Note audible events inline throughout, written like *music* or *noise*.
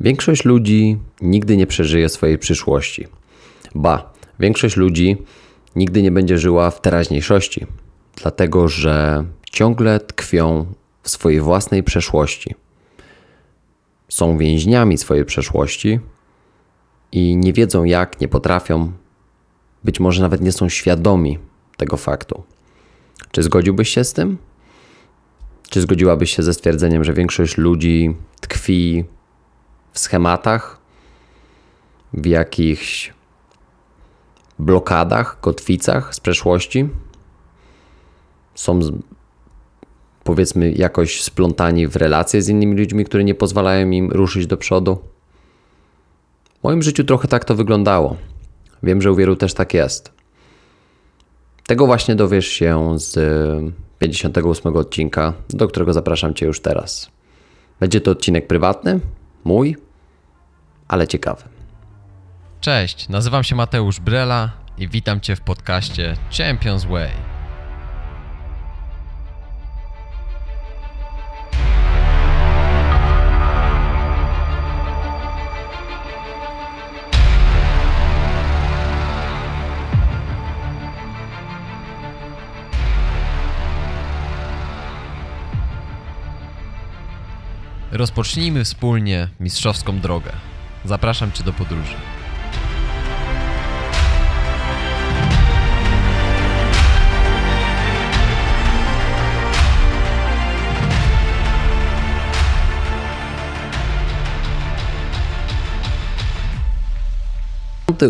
Większość ludzi nigdy nie przeżyje swojej przyszłości. Ba, większość ludzi nigdy nie będzie żyła w teraźniejszości, dlatego że ciągle tkwią w swojej własnej przeszłości. Są więźniami swojej przeszłości i nie wiedzą jak, nie potrafią, być może nawet nie są świadomi tego faktu. Czy zgodziłbyś się z tym? Czy zgodziłabyś się ze stwierdzeniem, że większość ludzi tkwi w schematach, w jakichś blokadach, kotwicach z przeszłości? Są powiedzmy jakoś splątani w relacje z innymi ludźmi, które nie pozwalają im ruszyć do przodu? W moim życiu trochę tak to wyglądało. Wiem, że u wielu też tak jest. Tego właśnie dowiesz się z 58 odcinka, do którego zapraszam Cię już teraz. Będzie to odcinek prywatny, mój, ale ciekawy. Cześć, nazywam się Mateusz Brela i witam Cię w podcaście Champions Way. Rozpocznijmy wspólnie mistrzowską drogę. Zapraszam Cię do podróży.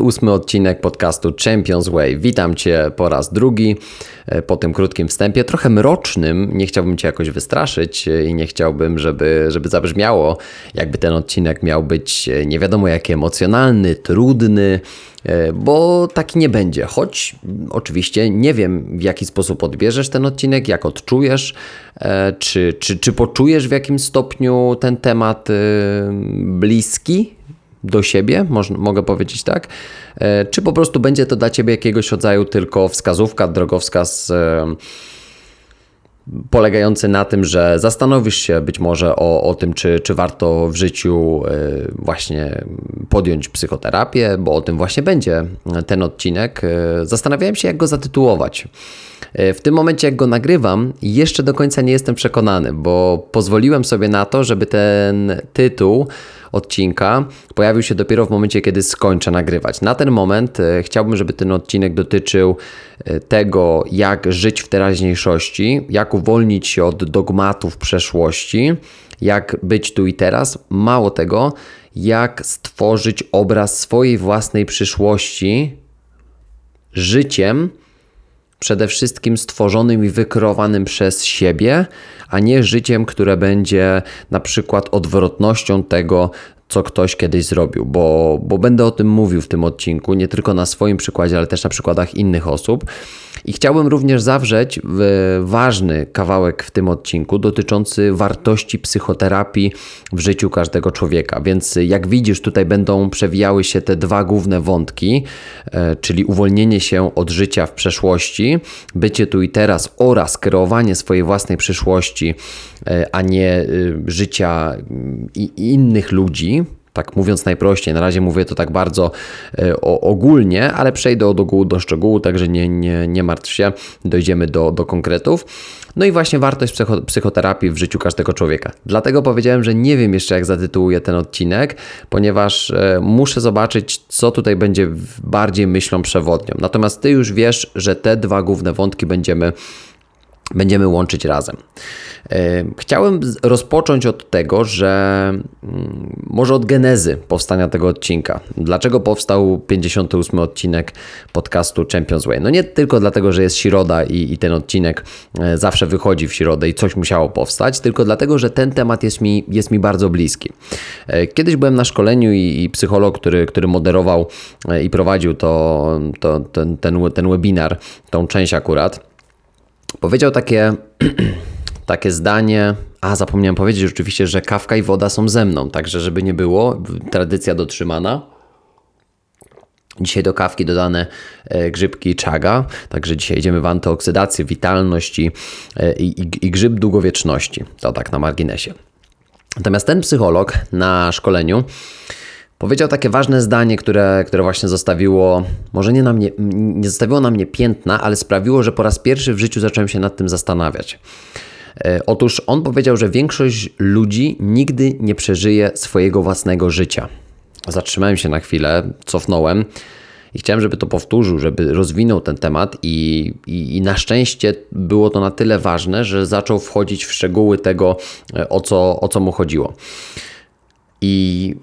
Ósmy odcinek podcastu Champions Way. Witam Cię po raz drugi e, po tym krótkim wstępie, trochę mrocznym. Nie chciałbym Cię jakoś wystraszyć e, i nie chciałbym, żeby, żeby zabrzmiało, jakby ten odcinek miał być e, nie wiadomo jaki emocjonalny, trudny, bo taki nie będzie. Choć oczywiście nie wiem, w jaki sposób odbierzesz ten odcinek, jak odczujesz, czy, czy, czy poczujesz w jakim stopniu ten temat bliski do siebie, mogę powiedzieć tak, e, czy po prostu będzie to dla Ciebie jakiegoś rodzaju tylko wskazówka, drogowskaz e, polegający na tym, że zastanowisz się być może o, o tym, czy, czy warto w życiu e, właśnie podjąć psychoterapię, bo o tym właśnie będzie ten odcinek. Zastanawiałem się, jak go zatytułować. W tym momencie, jak go nagrywam, jeszcze do końca nie jestem przekonany, bo pozwoliłem sobie na to, żeby ten tytuł odcinka pojawił się dopiero w momencie, kiedy skończę nagrywać. Na ten moment e, chciałbym, żeby ten odcinek dotyczył e, tego, jak żyć w teraźniejszości, jak uwolnić się od dogmatów przeszłości, jak być tu i teraz. Mało tego, jak stworzyć obraz swojej własnej przyszłości życiem, przede wszystkim stworzonym i wykreowanym przez siebie, a nie życiem, które będzie na przykład odwrotnością tego, co ktoś kiedyś zrobił, bo, bo będę o tym mówił w tym odcinku, nie tylko na swoim przykładzie, ale też na przykładach innych osób. I chciałbym również zawrzeć ważny kawałek w tym odcinku dotyczący wartości psychoterapii w życiu każdego człowieka. Więc jak widzisz, tutaj będą przewijały się te dwa główne wątki, e, czyli uwolnienie się od życia w przeszłości, bycie tu i teraz oraz kreowanie swojej własnej przyszłości, e, a nie życia innych ludzi, tak mówiąc najprościej, na razie mówię to tak bardzo e, ogólnie, ale przejdę od ogółu do szczegółu, także nie, nie, nie martw się, dojdziemy do, do konkretów. No i właśnie wartość psycho, psychoterapii w życiu każdego człowieka. Dlatego powiedziałem, że nie wiem jeszcze jak zatytułuję ten odcinek, ponieważ e, muszę zobaczyć, co tutaj będzie bardziej myślą przewodnią. Natomiast ty już wiesz, że te dwa główne wątki będziemy będziemy łączyć razem. E, chciałem rozpocząć od tego, że mm, może od genezy powstania tego odcinka. Dlaczego powstał 58 odcinek podcastu Champions Way? No nie tylko dlatego, że jest środa i, i ten odcinek e, zawsze wychodzi w środę i coś musiało powstać, tylko dlatego, że ten temat jest mi, jest mi bardzo bliski. E, kiedyś byłem na szkoleniu i, i psycholog, który, który moderował i prowadził to, to, ten, ten, ten webinar, tą część akurat, powiedział takie, *clears throat* takie zdanie. A, zapomniałem powiedzieć rzeczywiście, że kawka i woda są ze mną, także żeby nie było, tradycja dotrzymana. Dzisiaj do kawki dodane e, grzybki czaga, także dzisiaj idziemy w antyoksydację, witalność i, e, i, i grzyb długowieczności. To tak na marginesie. Natomiast ten psycholog na szkoleniu powiedział takie ważne zdanie, które, które właśnie zostawiło, może nie, na mnie, nie zostawiło na mnie piętna, ale sprawiło, że po raz pierwszy w życiu zacząłem się nad tym zastanawiać. E, otóż on powiedział, że większość ludzi nigdy nie przeżyje swojego własnego życia. Zatrzymałem się na chwilę, cofnąłem i chciałem, żeby to powtórzył, żeby rozwinął ten temat, i, i, i, na szczęście było to na tyle ważne, że zaczął wchodzić w szczegóły tego, e, o co, o co mu chodziło. I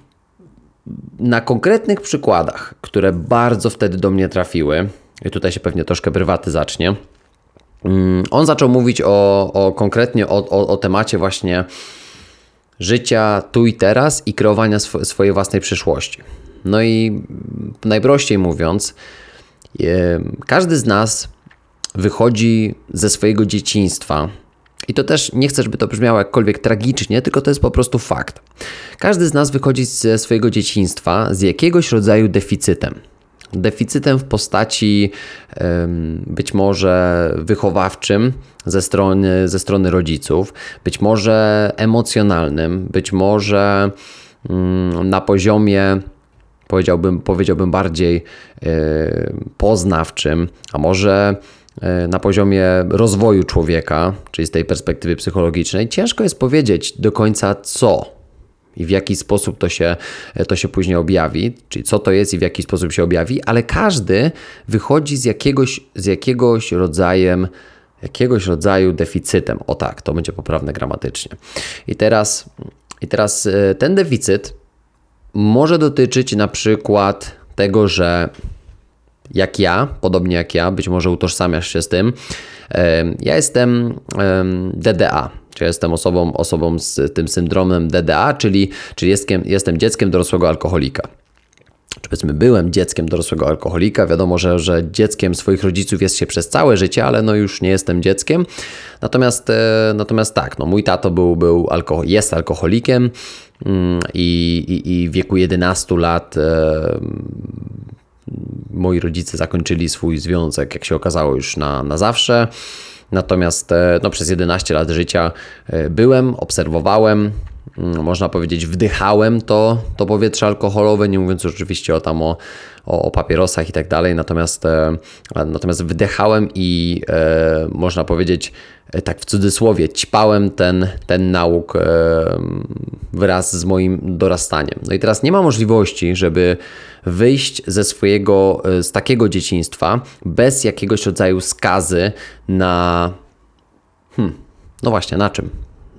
na konkretnych przykładach, które bardzo wtedy do mnie trafiły, i tutaj się pewnie troszkę prywaty zacznie, mm, on zaczął mówić o, o konkretnie o, o, o temacie właśnie życia tu i teraz i kreowania sw swojej własnej przyszłości. No i najprościej mówiąc, każdy z nas wychodzi ze swojego dzieciństwa. I to też nie chcę, żeby to brzmiało jakkolwiek tragicznie, tylko to jest po prostu fakt. Każdy z nas wychodzi ze swojego dzieciństwa z jakiegoś rodzaju deficytem. Deficytem w postaci być może wychowawczym ze strony, ze strony rodziców, być może emocjonalnym, być może mm, na poziomie powiedziałbym, powiedziałbym bardziej e, poznawczym, a może na poziomie rozwoju człowieka, czyli z tej perspektywy psychologicznej, ciężko jest powiedzieć do końca co i w jaki sposób to się, to się później objawi, czyli co to jest i w jaki sposób się objawi, ale każdy wychodzi z jakiegoś, z jakiegoś rodzajem jakiegoś rodzaju deficytem. O tak, to będzie poprawne gramatycznie. I teraz, i teraz e, ten deficyt może dotyczyć na przykład tego, że jak ja, podobnie jak ja, być może utożsamiasz się z tym, ja jestem DDA, czyli jestem osobą, osobą z tym syndromem DDA, czyli, czyli jestem, jestem dzieckiem dorosłego alkoholika czy powiedzmy byłem dzieckiem dorosłego alkoholika. Wiadomo, że, że dzieckiem swoich rodziców jest się przez całe życie, ale no już nie jestem dzieckiem. Natomiast, e, natomiast tak, no mój tato był, był alko jest alkoholikiem mm, i, i, i w wieku 11 lat e, moi rodzice zakończyli swój związek, jak się okazało, już na, na zawsze. Natomiast e, no, przez 11 lat życia byłem, obserwowałem, można powiedzieć, wdychałem to, to powietrze alkoholowe, nie mówiąc oczywiście o tam o, o, o papierosach i tak dalej, natomiast, e, natomiast wdychałem i e, można powiedzieć, e, tak w cudzysłowie, ćpałem ten, ten nauk e, wraz z moim dorastaniem. No i teraz nie ma możliwości, żeby wyjść ze swojego, e, z takiego dzieciństwa bez jakiegoś rodzaju skazy na. Hmm, no właśnie, na czym?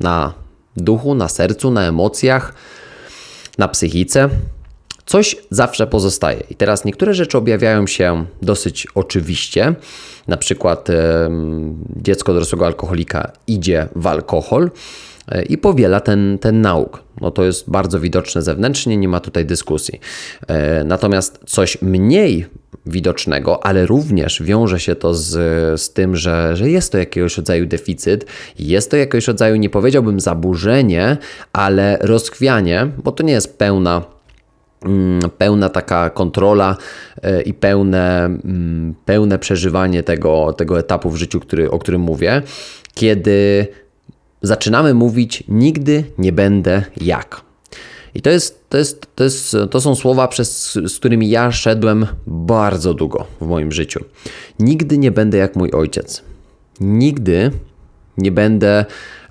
Na duchu, na sercu, na emocjach, na psychice. Coś zawsze pozostaje. I teraz niektóre rzeczy objawiają się dosyć oczywiście. Na przykład dziecko dorosłego alkoholika idzie w alkohol e, i powiela ten, ten nauk. No to jest bardzo widoczne zewnętrznie, nie ma tutaj dyskusji. E, natomiast coś mniej widocznego, ale również wiąże się to z, z tym, że, że jest to jakiegoś rodzaju deficyt, jest to jakiegoś rodzaju, nie powiedziałbym zaburzenie, ale rozchwianie, bo to nie jest pełna mm, pełna taka kontrola e, i pełne, mm, pełne przeżywanie tego, tego etapu w życiu, który, o którym mówię, kiedy zaczynamy mówić nigdy nie będę jak. I to jest, to jest, to jest, to są słowa, przez, z którymi ja szedłem bardzo długo w moim życiu. Nigdy nie będę jak mój ojciec. Nigdy nie będę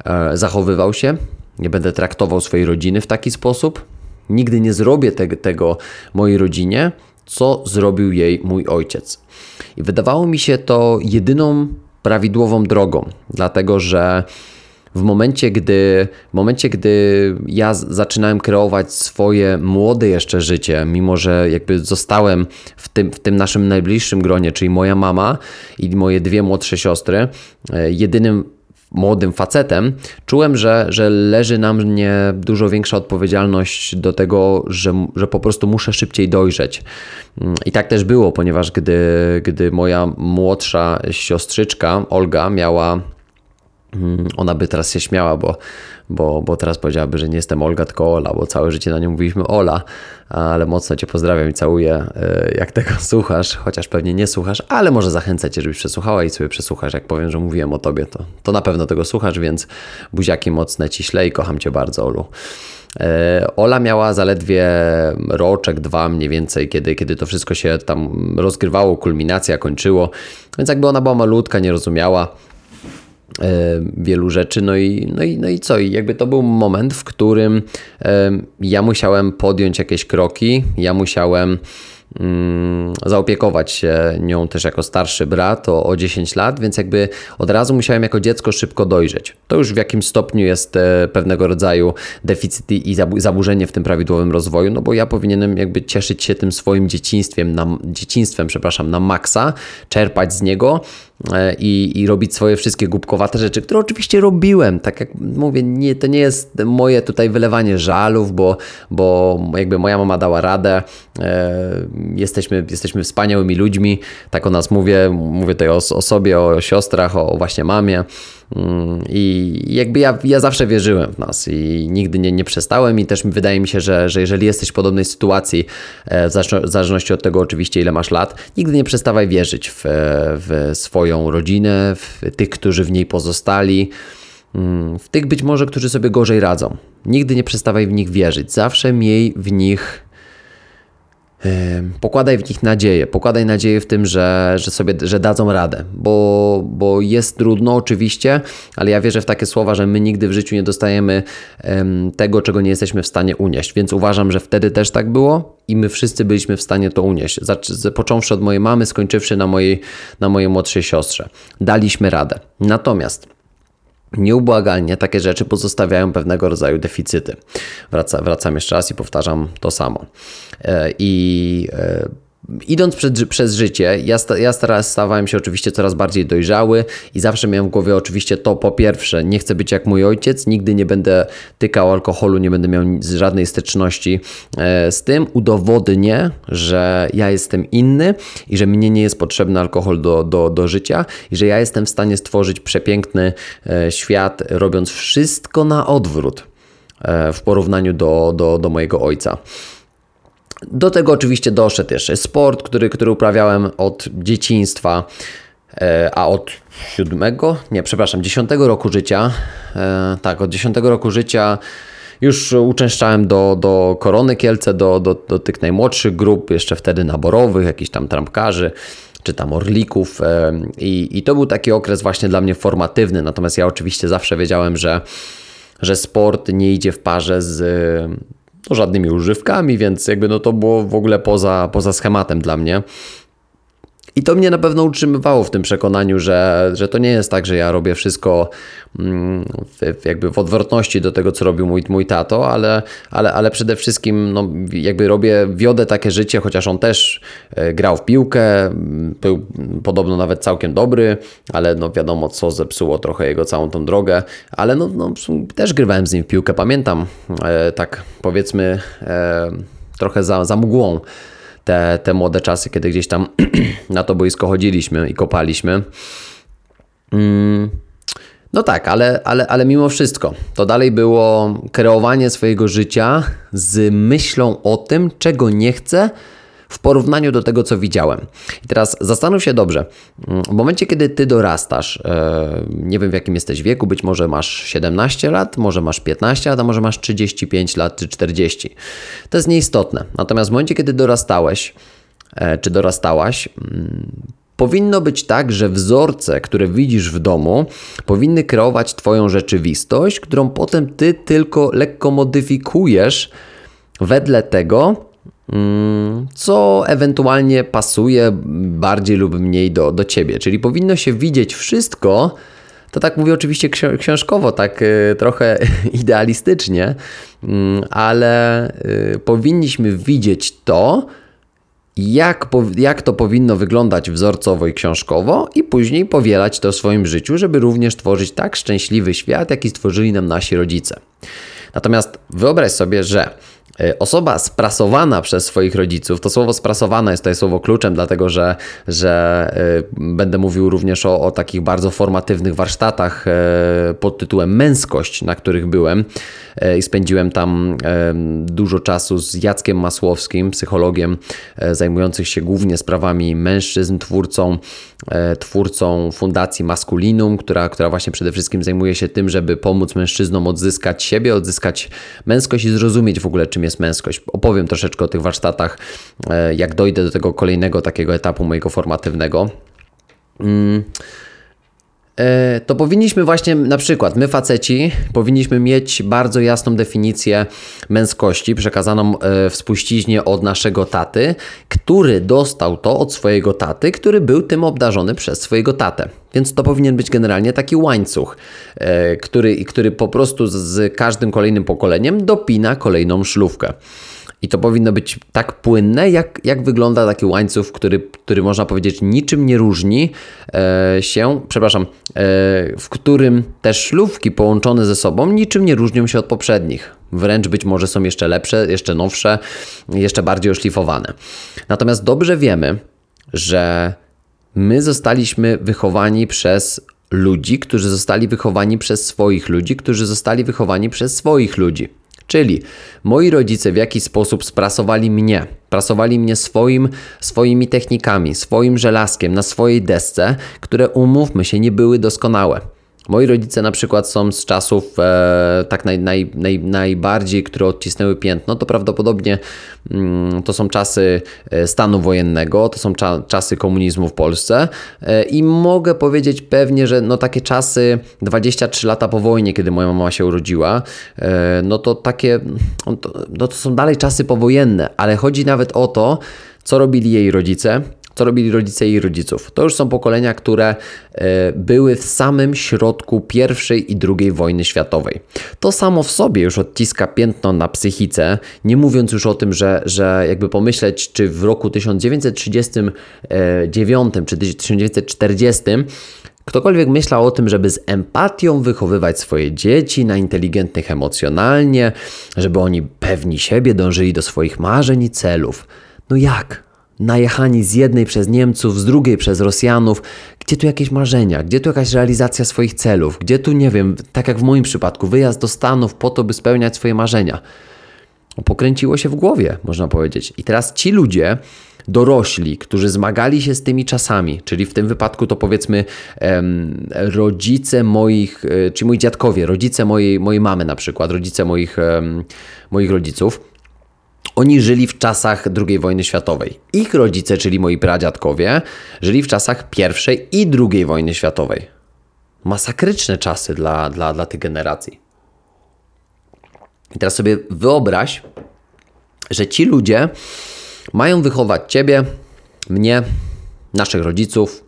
e, zachowywał się, nie będę traktował swojej rodziny w taki sposób. Nigdy nie zrobię te, tego mojej rodzinie, co zrobił jej mój ojciec. I wydawało mi się to jedyną prawidłową drogą, dlatego że w momencie, gdy, w momencie, gdy ja zaczynałem kreować swoje młode jeszcze życie, mimo że jakby zostałem w tym, w tym naszym najbliższym gronie, czyli moja mama i moje dwie młodsze siostry, e, jedynym młodym facetem, czułem, że, że leży na mnie dużo większa odpowiedzialność do tego, że, że po prostu muszę szybciej dojrzeć. Mm, I tak też było, ponieważ gdy, gdy moja młodsza siostrzyczka Olga miała ona by teraz się śmiała, bo, bo, bo teraz powiedziałaby, że nie jestem Olga, tylko Ola, bo całe życie na nią mówiliśmy Ola, ale mocno Cię pozdrawiam i całuję, e, jak tego *laughs* słuchasz, chociaż pewnie nie słuchasz, ale może zachęcę Cię, żebyś przesłuchała i sobie przesłuchasz, jak powiem, że mówiłem o Tobie, to, to na pewno tego słuchasz, więc buziaki mocne Ci ślę i kocham Cię bardzo, Olu. E, Ola miała zaledwie roczek, dwa mniej więcej, kiedy, kiedy to wszystko się tam rozgrywało, kulminacja kończyło, więc jakby ona była malutka, nie rozumiała wielu rzeczy, no i, no, i, no i co? I jakby to był moment, w którym e, ja musiałem podjąć jakieś kroki, ja musiałem mm, zaopiekować się nią też jako starszy brat o, o 10 lat, więc jakby od razu musiałem jako dziecko szybko dojrzeć. To już w jakim stopniu jest e, pewnego rodzaju deficyt i zabu- zaburzenie w tym prawidłowym rozwoju, no bo ja powinienem jakby cieszyć się tym swoim dzieciństwem, na, dzieciństwem, przepraszam, na maksa, czerpać z niego, e, i, i robić swoje wszystkie głupkowate rzeczy, które oczywiście robiłem. Tak jak mówię, nie, to nie jest moje tutaj wylewanie żalów, bo, bo jakby moja mama dała radę. E, jesteśmy, jesteśmy wspaniałymi ludźmi, tak o nas mówię. Mówię tutaj o, o sobie, o siostrach, o, o właśnie mamie. Mm, I jakby ja, ja zawsze wierzyłem w nas i nigdy nie, nie przestałem i też wydaje mi się, że, że jeżeli jesteś w podobnej sytuacji, e, w zależno- w zależności od tego oczywiście ile masz lat, nigdy nie przestawaj wierzyć w, w swoją rodzinę, w tych, którzy w niej pozostali, mm, w tych być może, którzy sobie gorzej radzą. Nigdy nie przestawaj w nich wierzyć, zawsze miej w nich pokładaj w nich nadzieję, pokładaj nadzieję w tym, że, że sobie, że dadzą radę, bo, bo jest trudno oczywiście, ale ja wierzę w takie słowa, że my nigdy w życiu nie dostajemy em, tego, czego nie jesteśmy w stanie unieść, więc uważam, że wtedy też tak było i my wszyscy byliśmy w stanie to unieść, począwszy od mojej mamy, skończywszy na mojej, na mojej młodszej siostrze. Daliśmy radę. Natomiast Nieubłagalnie takie rzeczy pozostawiają pewnego rodzaju deficyty. Wraca, wracam jeszcze raz i powtarzam to samo. E, I e, idąc przed, przez życie, ja, sta, ja teraz stawałem się oczywiście coraz bardziej dojrzały i zawsze miałem w głowie oczywiście to po pierwsze, nie chcę być jak mój ojciec, nigdy nie będę tykał alkoholu, nie będę miał żadnej styczności e, z tym. Udowodnię, że ja jestem inny i że mnie nie jest potrzebny alkohol do, do, do życia i że ja jestem w stanie stworzyć przepiękny e, świat, robiąc wszystko na odwrót e, w porównaniu do, do, do mojego ojca. Do tego oczywiście doszedł jeszcze sport, który, który uprawiałem od dzieciństwa, e, a od siódmego, nie, przepraszam, dziesiątego roku życia, e, tak, od dziesiątego roku życia już uczęszczałem do, do Korony Kielce, do, do, do tych najmłodszych grup, jeszcze wtedy naborowych, jakichś tam trampkarzy czy tam orlików e, i, i to był taki okres właśnie dla mnie formatywny, natomiast ja oczywiście zawsze wiedziałem, że, że sport nie idzie w parze z no, żadnymi używkami, więc jakby no to było w ogóle poza, poza schematem dla mnie. I to mnie na pewno utrzymywało w tym przekonaniu, że, że to nie jest tak, że ja robię wszystko mm, w, jakby w odwrotności do tego, co robił mój, mój tato, ale, ale, ale przede wszystkim no, jakby robię, wiodę takie życie, chociaż on też e, grał w piłkę, był podobno nawet całkiem dobry, ale no wiadomo, co zepsuło trochę jego całą tą drogę, ale no, no też grywałem z nim w piłkę, pamiętam, e, tak powiedzmy e, trochę za, za mgłą te, te młode czasy, kiedy gdzieś tam *clears throat* na to boisko chodziliśmy i kopaliśmy. Mm, no tak, ale, ale, ale mimo wszystko, to dalej było kreowanie swojego życia z myślą o tym, czego nie chcę, w porównaniu do tego, co widziałem. I teraz zastanów się dobrze. W momencie, kiedy ty dorastasz, e, nie wiem w jakim jesteś wieku, być może masz 17 lat, może masz 15 lat, a może masz 35 lat czy 40. To jest nieistotne. Natomiast w momencie, kiedy dorastałeś, e, czy dorastałaś, mm, Powinno być tak, że wzorce, które widzisz w domu, powinny kreować Twoją rzeczywistość, którą potem Ty tylko lekko modyfikujesz wedle tego, Mm, co ewentualnie pasuje bardziej lub mniej do, do ciebie. Czyli powinno się widzieć wszystko, to tak mówię oczywiście książkowo, tak y, trochę *laughs* idealistycznie, mm, ale y, powinniśmy widzieć to, jak, jak to powinno wyglądać wzorcowo i książkowo, i później powielać to w swoim życiu, żeby również tworzyć tak szczęśliwy świat, jaki stworzyli nam nasi rodzice. Natomiast wyobraź sobie, że osoba sprasowana przez swoich rodziców, to słowo sprasowana jest tutaj słowo kluczem, dlatego że, że e, będę mówił również o, o takich bardzo formatywnych warsztatach e, pod tytułem Męskość, na których byłem i spędziłem tam dużo czasu z Jackiem Masłowskim, psychologiem zajmującym się głównie sprawami mężczyzn, twórcą, twórcą Fundacji Maskulinum, która, która właśnie przede wszystkim zajmuje się tym, żeby pomóc mężczyznom odzyskać siebie, odzyskać męskość i zrozumieć w ogóle, czym jest męskość. Opowiem troszeczkę o tych warsztatach, e, jak dojdę do tego kolejnego takiego etapu mojego formatywnego. Mm. E, to powinniśmy właśnie, na przykład, my faceci, powinniśmy mieć bardzo jasną definicję męskości, przekazaną e, w spuściźnie od naszego taty, który dostał to od swojego taty, który był tym obdarzony przez swojego tatę. Więc to powinien być generalnie taki łańcuch, e, który, który po prostu z każdym kolejnym pokoleniem dopina kolejną szlówkę. I to powinno być tak płynne, jak, jak wygląda taki łańcuch, który, który można powiedzieć niczym nie różni e, się, przepraszam, e, w którym te szlówki połączone ze sobą niczym nie różnią się od poprzednich. Wręcz być może są jeszcze lepsze, jeszcze nowsze, jeszcze bardziej oszlifowane. Natomiast dobrze wiemy, że my zostaliśmy wychowani przez ludzi, którzy zostali wychowani przez swoich ludzi, którzy zostali wychowani przez swoich ludzi. Czyli moi rodzice w jakiś sposób sprasowali mnie, prasowali mnie swoim, swoimi technikami, swoim żelazkiem na swojej desce, które umówmy się nie były doskonałe. Moi rodzice na przykład są z czasów e, tak naj, naj, naj, najbardziej, które odcisnęły piętno, to prawdopodobnie mm, to są czasy e, stanu wojennego, to są cza, czasy komunizmu w Polsce. E, i mogę powiedzieć pewnie, że no takie czasy 23 lata po wojnie, kiedy moja mama się urodziła, e, no to takie, no to, no to są dalej czasy powojenne, ale chodzi nawet o to, co robili jej rodzice, co robili rodzice jej rodziców. To już są pokolenia, które e, były w samym środku pierwszej i drugiej wojny światowej. To samo w sobie już odciska piętno na psychice, nie mówiąc już o tym, że, że jakby pomyśleć, czy w roku 1939 czy 1940 Ktokolwiek myślał o tym, żeby z empatią wychowywać swoje dzieci na inteligentnych emocjonalnie, żeby oni pewni siebie dążyli do swoich marzeń i celów. No jak? Najechani z jednej przez Niemców, z drugiej przez Rosjanów. Gdzie tu jakieś marzenia? Gdzie tu jakaś realizacja swoich celów? Gdzie tu, nie wiem, tak jak w moim przypadku, wyjazd do Stanów po to, by spełniać swoje marzenia? Pokręciło się w głowie, można powiedzieć. I teraz ci ludzie, dorośli, którzy zmagali się z tymi czasami, czyli w tym wypadku to powiedzmy em, rodzice moich, e, czy moi dziadkowie, rodzice mojej, mojej mamy na przykład, rodzice moich, em, moich rodziców, oni żyli w czasach II wojny światowej. Ich rodzice, czyli moi pradziadkowie, żyli w czasach I i II wojny światowej. Masakryczne czasy dla, dla, dla tych generacji. I teraz sobie wyobraź, że ci ludzie mają wychować ciebie, mnie, naszych rodziców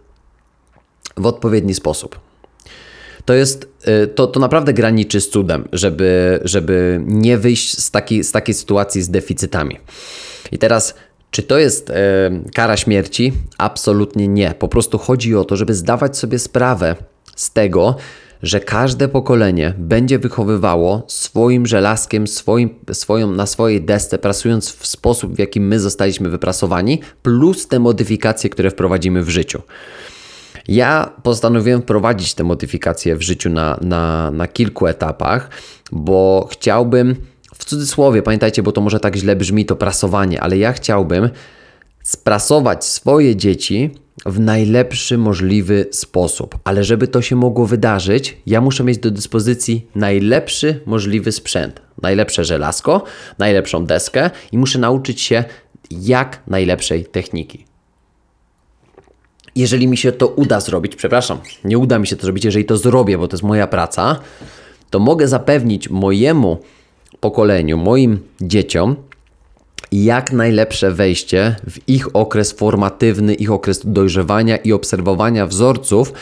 w odpowiedni sposób to jest, to, to naprawdę graniczy z cudem, żeby, żeby nie wyjść z, taki, z takiej sytuacji z deficytami. I teraz, czy to jest e, kara śmierci? Absolutnie nie. Po prostu chodzi o to, żeby zdawać sobie sprawę z tego, że każde pokolenie będzie wychowywało swoim żelazkiem, swoim, swoją, na swojej desce, prasując w sposób, w jaki my zostaliśmy wyprasowani, plus te modyfikacje, które wprowadzimy w życiu. Ja postanowiłem wprowadzić te modyfikacje w życiu na, na, na kilku etapach, bo chciałbym, w cudzysłowie, pamiętajcie, bo to może tak źle brzmi, to prasowanie, ale ja chciałbym sprasować swoje dzieci w najlepszy możliwy sposób. Ale żeby to się mogło wydarzyć, ja muszę mieć do dyspozycji najlepszy możliwy sprzęt, najlepsze żelazko, najlepszą deskę i muszę nauczyć się jak najlepszej techniki jeżeli mi się to uda zrobić, przepraszam, nie uda mi się to zrobić, jeżeli to zrobię, bo to jest moja praca, to mogę zapewnić mojemu pokoleniu, moim dzieciom, jak najlepsze wejście w ich okres formatywny, ich okres dojrzewania i obserwowania wzorców,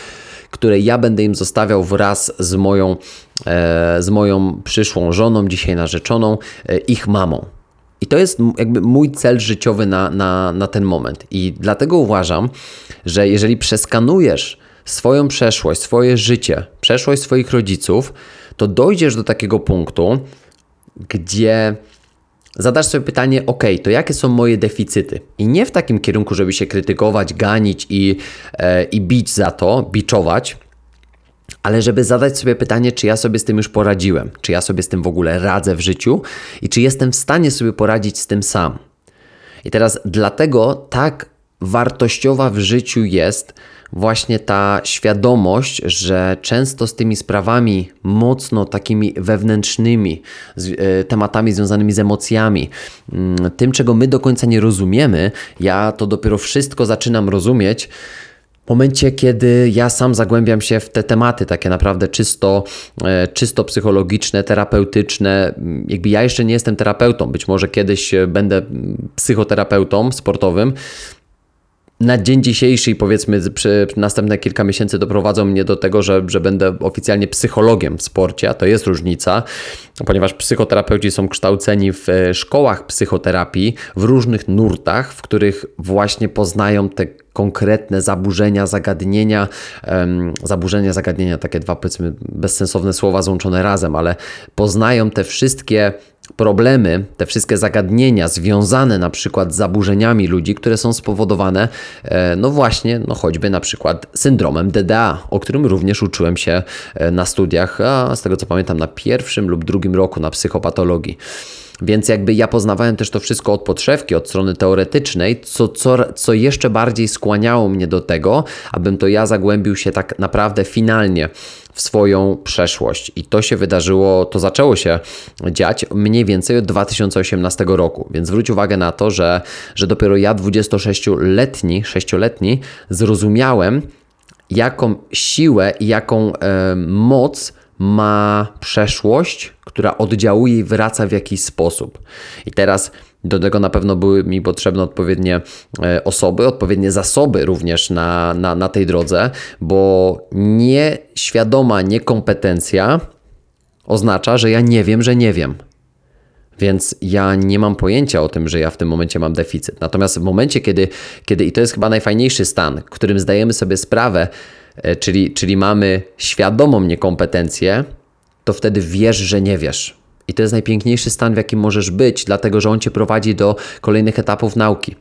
które ja będę im zostawiał wraz z moją, e, z moją przyszłą żoną, dzisiaj narzeczoną, e, ich mamą. I to jest jakby mój cel życiowy na, na, na ten moment. I dlatego uważam, że jeżeli przeskanujesz swoją przeszłość, swoje życie, przeszłość swoich rodziców, to dojdziesz do takiego punktu, gdzie zadasz sobie pytanie, ok, to jakie są moje deficyty? I nie w takim kierunku, żeby się krytykować, ganić i, e, i bić za to, biczować, ale żeby zadać sobie pytanie, czy ja sobie z tym już poradziłem, czy ja sobie z tym w ogóle radzę w życiu i czy jestem w stanie sobie poradzić z tym sam. I teraz dlatego tak wartościowa w życiu jest właśnie ta świadomość, że często z tymi sprawami mocno takimi wewnętrznymi, y, tematami związanymi z emocjami, y, tym czego my do końca nie rozumiemy, ja to dopiero wszystko zaczynam rozumieć momencie, kiedy ja sam zagłębiam się w te tematy, takie naprawdę czysto, e, czysto psychologiczne, terapeutyczne, jakby ja jeszcze nie jestem terapeutą, być może kiedyś będę psychoterapeutą sportowym, na dzień dzisiejszy i powiedzmy przy następne kilka miesięcy doprowadzą mnie do tego, że, że będę oficjalnie psychologiem w sporcie, a to jest różnica, ponieważ psychoterapeuci są kształceni w e, szkołach psychoterapii w różnych nurtach, w których właśnie poznają te konkretne zaburzenia, zagadnienia, um, zaburzenia, zagadnienia, takie dwa powiedzmy bezsensowne słowa złączone razem, ale poznają te wszystkie problemy, te wszystkie zagadnienia związane na przykład z zaburzeniami ludzi, które są spowodowane, e, no właśnie, no choćby na przykład syndromem DDA, o którym również uczyłem się e, na studiach, a z tego co pamiętam na pierwszym lub drugim roku na psychopatologii. Więc jakby ja poznawałem też to wszystko od podszewki, od strony teoretycznej, co, co, co jeszcze bardziej skłaniało mnie do tego, abym to ja zagłębił się tak naprawdę finalnie w swoją przeszłość. I to się wydarzyło, to zaczęło się dziać mniej więcej od 2018 roku. Więc zwróć uwagę na to, że, że dopiero ja 26-letni, 6-letni zrozumiałem, jaką siłę i jaką e, moc ma przeszłość, która oddziałuje i wraca w jakiś sposób. I teraz do tego na pewno były mi potrzebne odpowiednie e, osoby, odpowiednie zasoby również na, na, na tej drodze, bo nieświadoma niekompetencja oznacza, że ja nie wiem, że nie wiem. Więc ja nie mam pojęcia o tym, że ja w tym momencie mam deficyt. Natomiast w momencie, kiedy, kiedy i to jest chyba najfajniejszy stan, którym zdajemy sobie sprawę, e, czyli, czyli mamy świadomą niekompetencję, to wtedy wiesz, że nie wiesz. I to jest najpiękniejszy stan, w jakim możesz być, dlatego że on cię prowadzi do kolejnych etapów nauki.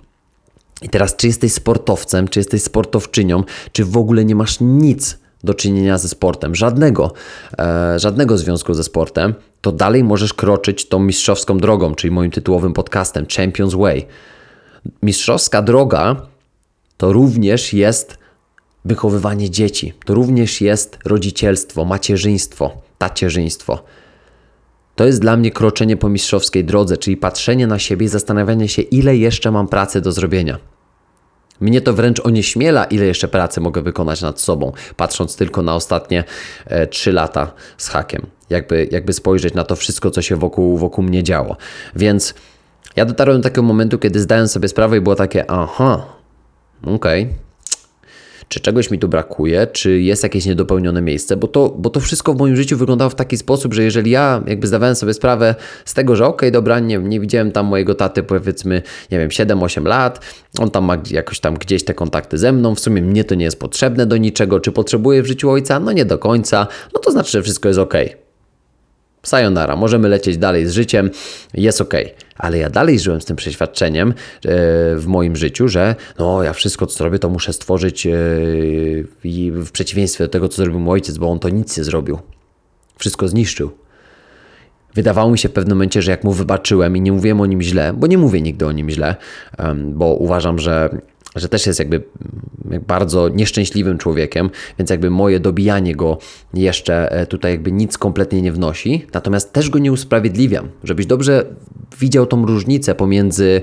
I teraz, czy jesteś sportowcem, czy jesteś sportowczynią, czy w ogóle nie masz nic do czynienia ze sportem, żadnego, e, żadnego związku ze sportem, to dalej możesz kroczyć tą mistrzowską drogą, czyli moim tytułowym podcastem Champions Way. Mistrzowska droga to również jest wychowywanie dzieci, to również jest rodzicielstwo, macierzyństwo, tacierzyństwo. To jest dla mnie kroczenie po mistrzowskiej drodze, czyli patrzenie na siebie i zastanawianie się, ile jeszcze mam pracy do zrobienia. Mnie to wręcz onieśmiela, ile jeszcze pracy mogę wykonać nad sobą, patrząc tylko na ostatnie e, 3 lata z hakiem. Jakby, jakby spojrzeć na to wszystko, co się wokół, wokół mnie działo. Więc ja dotarłem do takiego momentu, kiedy zdałem sobie sprawę i było takie, aha, okej, okay czy czegoś mi tu brakuje, czy jest jakieś niedopełnione miejsce, bo to, bo to wszystko w moim życiu wyglądało w taki sposób, że jeżeli ja jakby zdawałem sobie sprawę z tego, że okej, okay, dobra, nie, nie widziałem tam mojego taty powiedzmy, nie wiem, 7-8 lat, on tam ma jakoś tam gdzieś te kontakty ze mną, w sumie mnie to nie jest potrzebne do niczego, czy potrzebuję w życiu ojca? No nie do końca, no to znaczy, że wszystko jest okej. Okay sayonara, możemy lecieć dalej z życiem, jest ok. Ale ja dalej żyłem z tym przeświadczeniem e, w moim życiu, że no ja wszystko co robię to muszę stworzyć e, w przeciwieństwie do tego co zrobił mój ojciec, bo on to nic nie zrobił. Wszystko zniszczył. Wydawało mi się w pewnym momencie, że jak mu wybaczyłem i nie mówiłem o nim źle, bo nie mówię nigdy o nim źle, bo uważam, że że też jest jakby bardzo nieszczęśliwym człowiekiem, więc jakby moje dobijanie go jeszcze e, tutaj jakby nic kompletnie nie wnosi, natomiast też go nie usprawiedliwiam, żebyś dobrze widział tą różnicę pomiędzy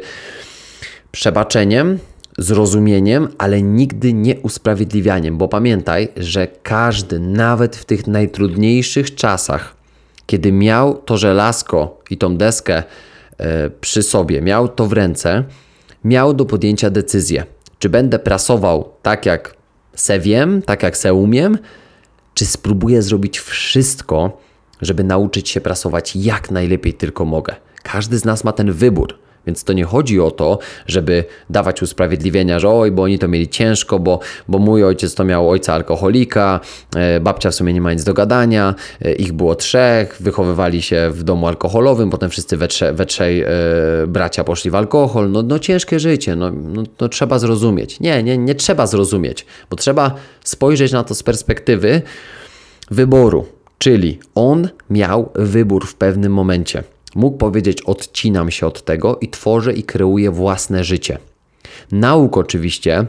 przebaczeniem, zrozumieniem, ale nigdy nie usprawiedliwianiem, bo pamiętaj, że każdy, nawet w tych najtrudniejszych czasach, kiedy miał to żelazko i tą deskę e, przy sobie, miał to w ręce, miał do podjęcia decyzję. Czy będę prasował tak jak se wiem, tak jak se umiem, czy spróbuję zrobić wszystko, żeby nauczyć się prasować jak najlepiej tylko mogę. Każdy z nas ma ten wybór. Więc to nie chodzi o to, żeby dawać usprawiedliwienia, że oj, bo oni to mieli ciężko, bo, bo mój ojciec to miał ojca alkoholika, e, babcia w sumie nie ma nic do gadania, e, ich było trzech, wychowywali się w domu alkoholowym, potem wszyscy we, trze, we trzej e, bracia poszli w alkohol. No, no ciężkie życie, no, no, no trzeba zrozumieć. Nie, nie, nie trzeba zrozumieć, bo trzeba spojrzeć na to z perspektywy wyboru. Czyli on miał wybór w pewnym momencie. Mógł powiedzieć: Odcinam się od tego i tworzę i kreuję własne życie. Nauk oczywiście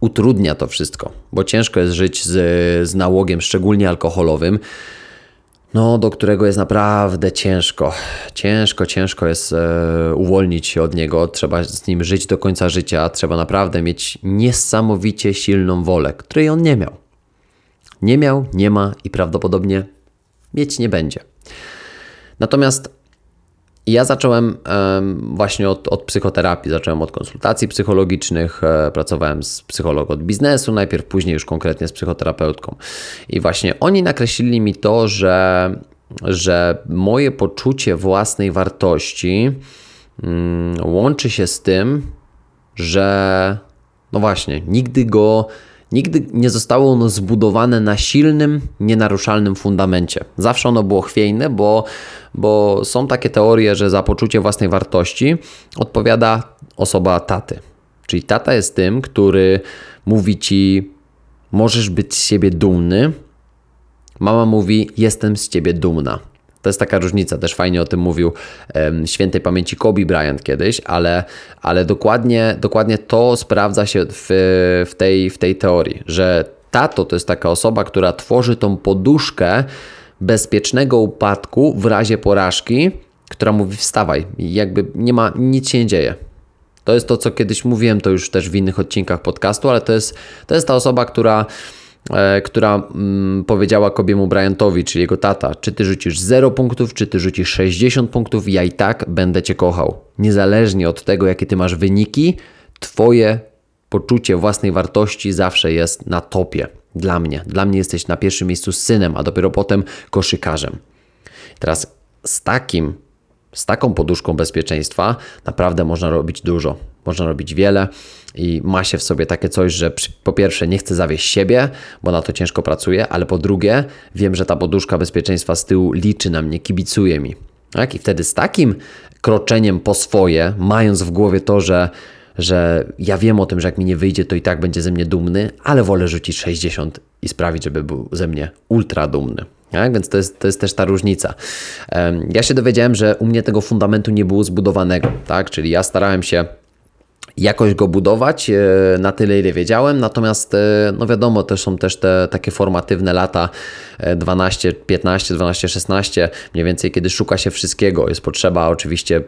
utrudnia to wszystko, bo ciężko jest żyć z, z nałogiem, szczególnie alkoholowym, no, do którego jest naprawdę ciężko. Ciężko, ciężko jest e, uwolnić się od niego. Trzeba z nim żyć do końca życia. Trzeba naprawdę mieć niesamowicie silną wolę, której on nie miał. Nie miał, nie ma i prawdopodobnie mieć nie będzie. Natomiast ja zacząłem właśnie od, od, psychoterapii, zacząłem od konsultacji psychologicznych, e, pracowałem z psychologą od biznesu, najpierw później już konkretnie z psychoterapeutką. I właśnie oni nakreślili mi to, że, że moje poczucie własnej wartości mm, łączy się z tym, że no właśnie, nigdy go Nigdy nie zostało ono zbudowane na silnym, nienaruszalnym fundamencie. Zawsze ono było chwiejne, bo, bo są takie teorie, że za poczucie własnej wartości odpowiada osoba taty. Czyli tata jest tym, który mówi ci, możesz być z siebie dumny. Mama mówi, jestem z ciebie dumna. To jest taka różnica, też fajnie o tym mówił um, świętej pamięci Kobe Bryant kiedyś, ale, ale dokładnie, dokładnie to sprawdza się w, w, tej, w tej teorii, że tato to jest taka osoba, która tworzy tą poduszkę bezpiecznego upadku w razie porażki, która mówi wstawaj jakby nie ma, nic się nie dzieje. To jest to, co kiedyś mówiłem, to już też w innych odcinkach podcastu, ale to jest, to jest ta osoba, która która mm, powiedziała Kobiemu Bryantowi, czyli jego tata, czy ty rzucisz 0 punktów, czy ty rzucisz 60 punktów, ja i tak będę cię kochał. Niezależnie od tego, jakie ty masz wyniki, twoje poczucie własnej wartości zawsze jest na topie. Dla mnie. Dla mnie jesteś na pierwszym miejscu synem, a dopiero potem koszykarzem. Teraz z takim z taką poduszką bezpieczeństwa naprawdę można robić dużo. Można robić wiele i ma się w sobie takie coś, że po pierwsze nie chcę zawieść siebie, bo na to ciężko pracuję, ale po drugie wiem, że ta poduszka bezpieczeństwa z tyłu liczy na mnie, kibicuje mi. Tak? I wtedy z takim kroczeniem po swoje, mając w głowie to, że, że ja wiem o tym, że jak mi nie wyjdzie, to i tak będzie ze mnie dumny, ale wolę rzucić 60 i sprawić, żeby był ze mnie ultra dumny. Tak? Więc to jest, to jest też ta różnica. Ja się dowiedziałem, że u mnie tego fundamentu nie było zbudowanego, tak? czyli ja starałem się jakoś go budować e, na tyle, ile wiedziałem. Natomiast, e, no wiadomo, też są też te takie formatywne lata 12, 15, 12, 16, mniej więcej, kiedy szuka się wszystkiego. Jest potrzeba oczywiście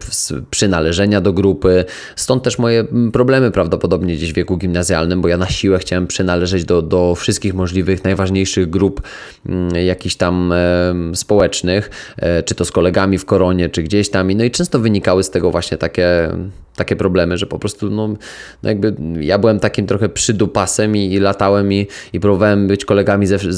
przynależenia do grupy. Stąd też moje problemy prawdopodobnie gdzieś w wieku gimnazjalnym, bo ja na siłę chciałem przynależeć do, do wszystkich możliwych, najważniejszych grup jakichś tam e, społecznych, czy to z kolegami w koronie, czy gdzieś tam. No i często wynikały z tego właśnie takie takie problemy, że po prostu no, no jakby ja byłem takim trochę przydupasem i, i latałem i, i próbowałem być kolegami ze, z,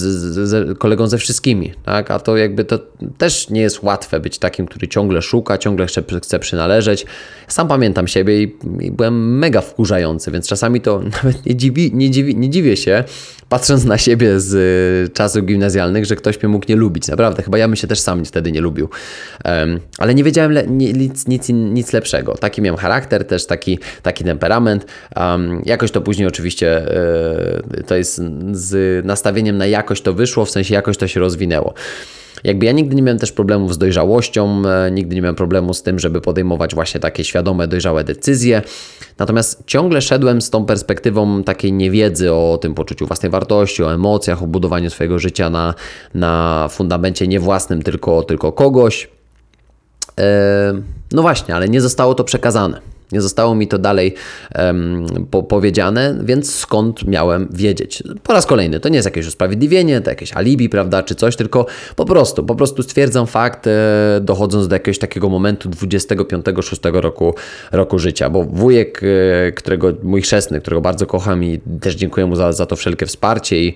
z, kolegą ze wszystkimi, tak? A to jakby to też nie jest łatwe być takim, który ciągle szuka, ciągle chce, chce przynależeć. Sam pamiętam siebie i, i byłem mega wkurzający, więc czasami to *laughs* nawet nie, dziwi, nie, dziwi, nie dziwię się, patrząc na siebie z y, czasów gimnazjalnych, że ktoś mnie mógł nie lubić. Naprawdę, chyba ja bym się też sam wtedy nie lubił. Um, ale nie wiedziałem le, nic, nic, nic lepszego. Taki miałem charakter, też taki, taki temperament. Um, jakoś to później oczywiście y, to jest z nastawieniem na jakość to wyszło, w sensie jakoś to się rozwinęło. Jakby ja nigdy nie miałem też problemów z dojrzałością, e, nigdy nie miałem problemu z tym, żeby podejmować właśnie takie świadome, dojrzałe decyzje. Natomiast ciągle szedłem z tą perspektywą takiej niewiedzy o tym poczuciu własnej wartości, o emocjach, o budowaniu swojego życia na, na fundamencie nie własnym, tylko, tylko kogoś. E, no właśnie, ale nie zostało to przekazane. Nie zostało mi to dalej um, po, powiedziane, więc skąd miałem wiedzieć? Po raz kolejny, to nie jest jakieś usprawiedliwienie, to jakieś alibi, prawda, czy coś, tylko po prostu, po prostu stwierdzam fakt, e, dochodząc do jakiegoś takiego momentu 25-6 roku, roku życia, bo wujek, e, którego, mój chrzestny, którego bardzo kocham i też dziękuję mu za, za to wszelkie wsparcie i,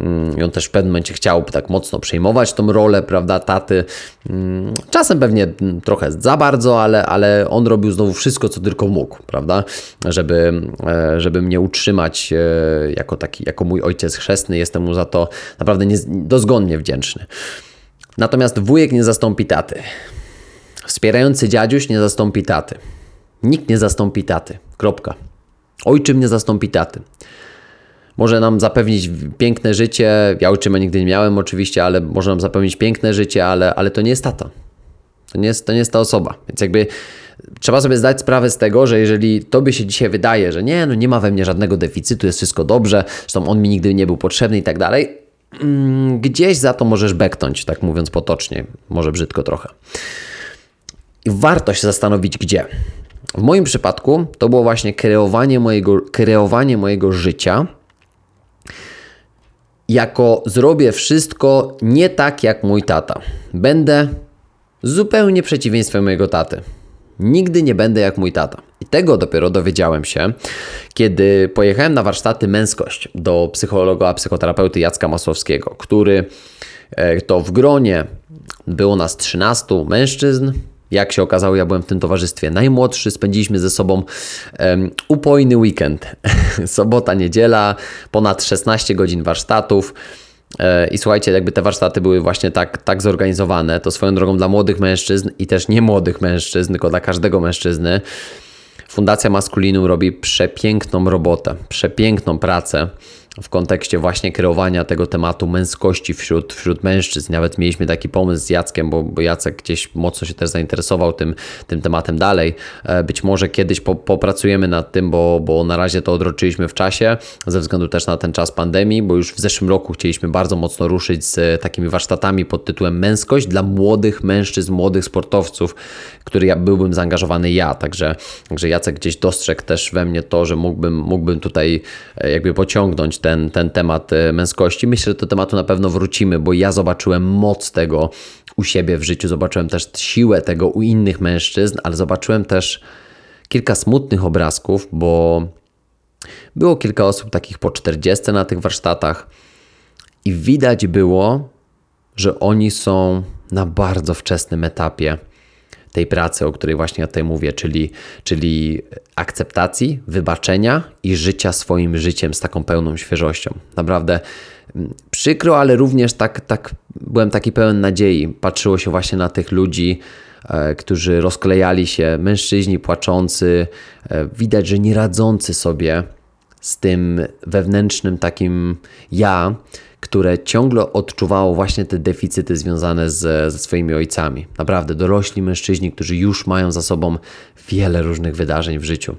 mm, i on też w pewnym momencie chciał tak mocno przejmować tą rolę, prawda, taty. Mm, czasem pewnie trochę za bardzo, ale, ale on robił znowu wszystko, co tylko mógł, prawda, żeby, e, żeby mnie utrzymać e, jako taki, jako mój ojciec chrzestny. Jestem mu za to naprawdę nie, dozgonnie wdzięczny. Natomiast wujek nie zastąpi taty. Wspierający dziadziuś nie zastąpi taty. Nikt nie zastąpi taty. Kropka. Ojczym nie zastąpi taty. Może nam zapewnić piękne życie. Ja ojczyma nigdy nie miałem oczywiście, ale może nam zapewnić piękne życie, ale, ale to nie jest tata. To nie jest, to nie jest ta osoba. Więc jakby trzeba sobie zdać sprawę z tego, że jeżeli tobie się dzisiaj wydaje, że nie, no nie ma we mnie żadnego deficytu, jest wszystko dobrze, zresztą on mi nigdy nie był potrzebny i tak dalej, mm, gdzieś za to możesz beknąć, tak mówiąc potocznie, może brzydko trochę. I warto się zastanowić, gdzie. W moim przypadku to było właśnie kreowanie mojego, kreowanie mojego życia jako zrobię wszystko nie tak jak mój tata. Będę zupełnie przeciwieństwem mojego taty. Nigdy nie będę jak mój tata. I tego dopiero dowiedziałem się, kiedy pojechałem na warsztaty męskość do psychologa, psychoterapeuty Jacka Masłowskiego, który e, to w gronie było nas 13 mężczyzn, jak się okazało, ja byłem w tym towarzystwie najmłodszy. Spędziliśmy ze sobą um, upojny weekend. *laughs* Sobota, niedziela, ponad 16 godzin warsztatów. E, I słuchajcie, jakby te warsztaty były właśnie tak, tak zorganizowane, to swoją drogą dla młodych mężczyzn i też nie młodych mężczyzn, tylko dla każdego mężczyzny. Fundacja Maskulinum robi przepiękną robotę, przepiękną pracę w kontekście właśnie kreowania tego tematu męskości wśród, wśród mężczyzn. Nawet mieliśmy taki pomysł z Jackiem, bo, bo Jacek gdzieś mocno się też zainteresował tym, tym tematem dalej. E, być może kiedyś po, popracujemy nad tym, bo, bo na razie to odroczyliśmy w czasie, ze względu też na ten czas pandemii, bo już w zeszłym roku chcieliśmy bardzo mocno ruszyć z takimi warsztatami pod tytułem Męskość dla młodych mężczyzn, młodych sportowców, który ja byłbym zaangażowany ja. Także, także Jacek gdzieś dostrzegł też we mnie to, że mógłbym, mógłbym tutaj e, jakby pociągnąć ten, ten temat e, męskości. Myślę, że do tematu na pewno wrócimy, bo ja zobaczyłem moc tego u siebie w życiu, zobaczyłem też siłę tego u innych mężczyzn, ale zobaczyłem też kilka smutnych obrazków, bo było kilka osób takich po 40 na tych warsztatach i widać było, że oni są na bardzo wczesnym etapie tej pracy, o której właśnie ja tutaj mówię, czyli, czyli akceptacji, wybaczenia i życia swoim życiem z taką pełną świeżością. Naprawdę mm, przykro, ale również tak, tak byłem taki pełen nadziei. Patrzyło się właśnie na tych ludzi, e, którzy rozklejali się, mężczyźni płaczący, e, widać, że nie radzący sobie z tym wewnętrznym takim ja, które ciągle odczuwało właśnie te deficyty związane z, ze swoimi ojcami. Naprawdę dorośli mężczyźni, którzy już mają za sobą wiele różnych wydarzeń w życiu.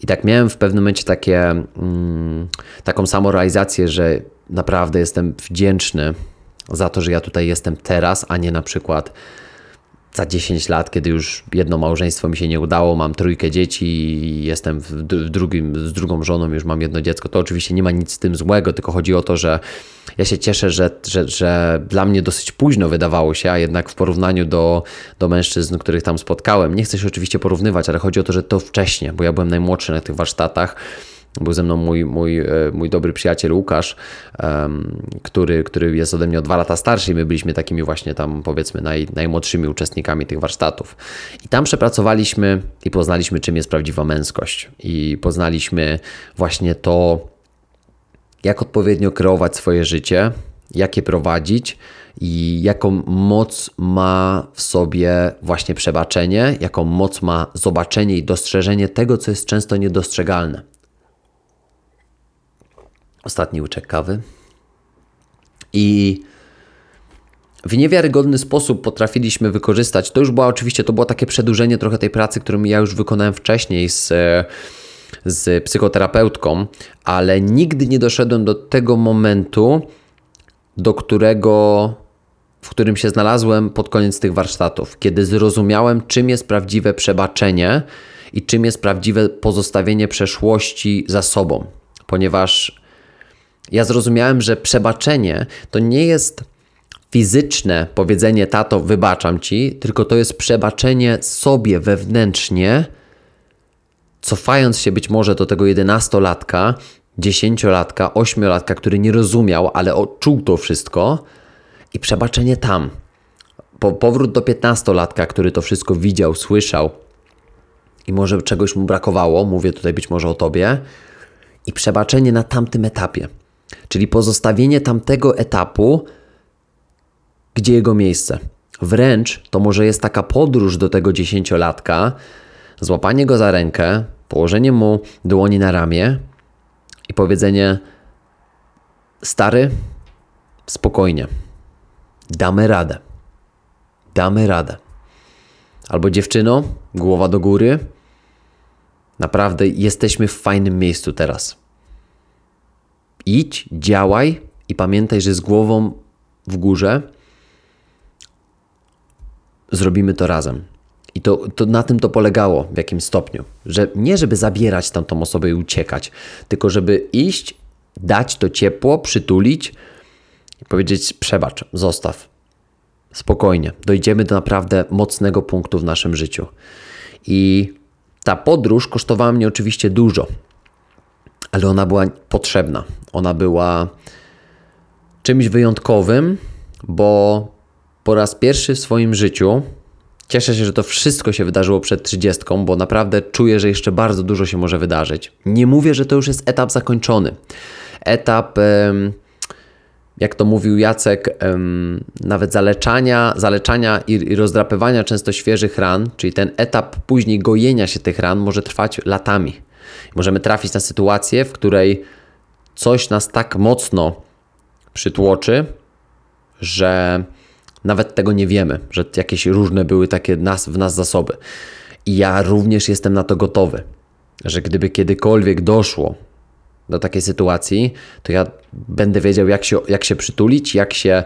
I tak miałem w pewnym momencie takie, mm, taką samorealizację, że naprawdę jestem wdzięczny za to, że ja tutaj jestem teraz, a nie na przykład za 10 lat, kiedy już jedno małżeństwo mi się nie udało, mam trójkę dzieci i jestem w drugim, z drugą żoną, już mam jedno dziecko, to oczywiście nie ma nic z tym złego, tylko chodzi o to, że ja się cieszę, że, że, że dla mnie dosyć późno wydawało się, a jednak w porównaniu do, do mężczyzn, których tam spotkałem, nie chcę się oczywiście porównywać, ale chodzi o to, że to wcześniej, bo ja byłem najmłodszy na tych warsztatach, był ze mną mój, mój, e, mój dobry przyjaciel Łukasz, który, który jest ode mnie o dwa lata starszy i my byliśmy takimi właśnie tam powiedzmy naj, najmłodszymi uczestnikami tych warsztatów. I tam przepracowaliśmy i poznaliśmy czym jest prawdziwa męskość i poznaliśmy właśnie to, jak odpowiednio kreować swoje życie, jak je prowadzić i jaką moc ma w sobie właśnie przebaczenie, jaką moc ma zobaczenie i dostrzeżenie tego, co jest często niedostrzegalne. Ostatni łyczek kawy. I w niewiarygodny sposób potrafiliśmy wykorzystać. To już była oczywiście, to było takie przedłużenie trochę tej pracy, którą ja już wykonałem wcześniej z, z psychoterapeutką, ale nigdy nie doszedłem do tego momentu, do którego, w którym się znalazłem pod koniec tych warsztatów, kiedy zrozumiałem, czym jest prawdziwe przebaczenie i czym jest prawdziwe pozostawienie przeszłości za sobą, ponieważ ja zrozumiałem, że przebaczenie to nie jest fizyczne powiedzenie tato, wybaczam ci, tylko to jest przebaczenie sobie wewnętrznie, cofając się być może do tego jedenastolatka, dziesięciolatka, ośmiolatka, który nie rozumiał, ale odczuł to wszystko i przebaczenie tam. Po, powrót do piętnastolatka, który to wszystko widział, słyszał i może czegoś mu brakowało, mówię tutaj być może o tobie, i przebaczenie na tamtym etapie. Czyli pozostawienie tamtego etapu, gdzie jego miejsce. Wręcz to może jest taka podróż do tego dziesięciolatka, złapanie go za rękę, położenie mu dłoni na ramię i powiedzenie: Stary, spokojnie, damy radę. Damy radę. Albo dziewczyno, głowa do góry. Naprawdę jesteśmy w fajnym miejscu teraz. Idź, działaj i pamiętaj, że z głową w górze zrobimy to razem. I to, to na tym to polegało w jakim stopniu. Że nie żeby zabierać tamtą osobę i uciekać, tylko żeby iść, dać to ciepło, przytulić i powiedzieć: przebacz, zostaw. Spokojnie, dojdziemy do naprawdę mocnego punktu w naszym życiu. I ta podróż kosztowała mnie oczywiście dużo, ale ona była potrzebna. Ona była czymś wyjątkowym, bo po raz pierwszy w swoim życiu cieszę się, że to wszystko się wydarzyło przed 30, bo naprawdę czuję, że jeszcze bardzo dużo się może wydarzyć. Nie mówię, że to już jest etap zakończony. Etap, jak to mówił Jacek, nawet zaleczania, zaleczania i rozdrapywania często świeżych ran, czyli ten etap później gojenia się tych ran może trwać latami. Możemy trafić na sytuację, w której coś nas tak mocno przytłoczy, że nawet tego nie wiemy, że jakieś różne były takie nas, w nas zasoby. I ja również jestem na to gotowy, że gdyby kiedykolwiek doszło do takiej sytuacji, to ja będę wiedział, jak się, jak się przytulić, jak się,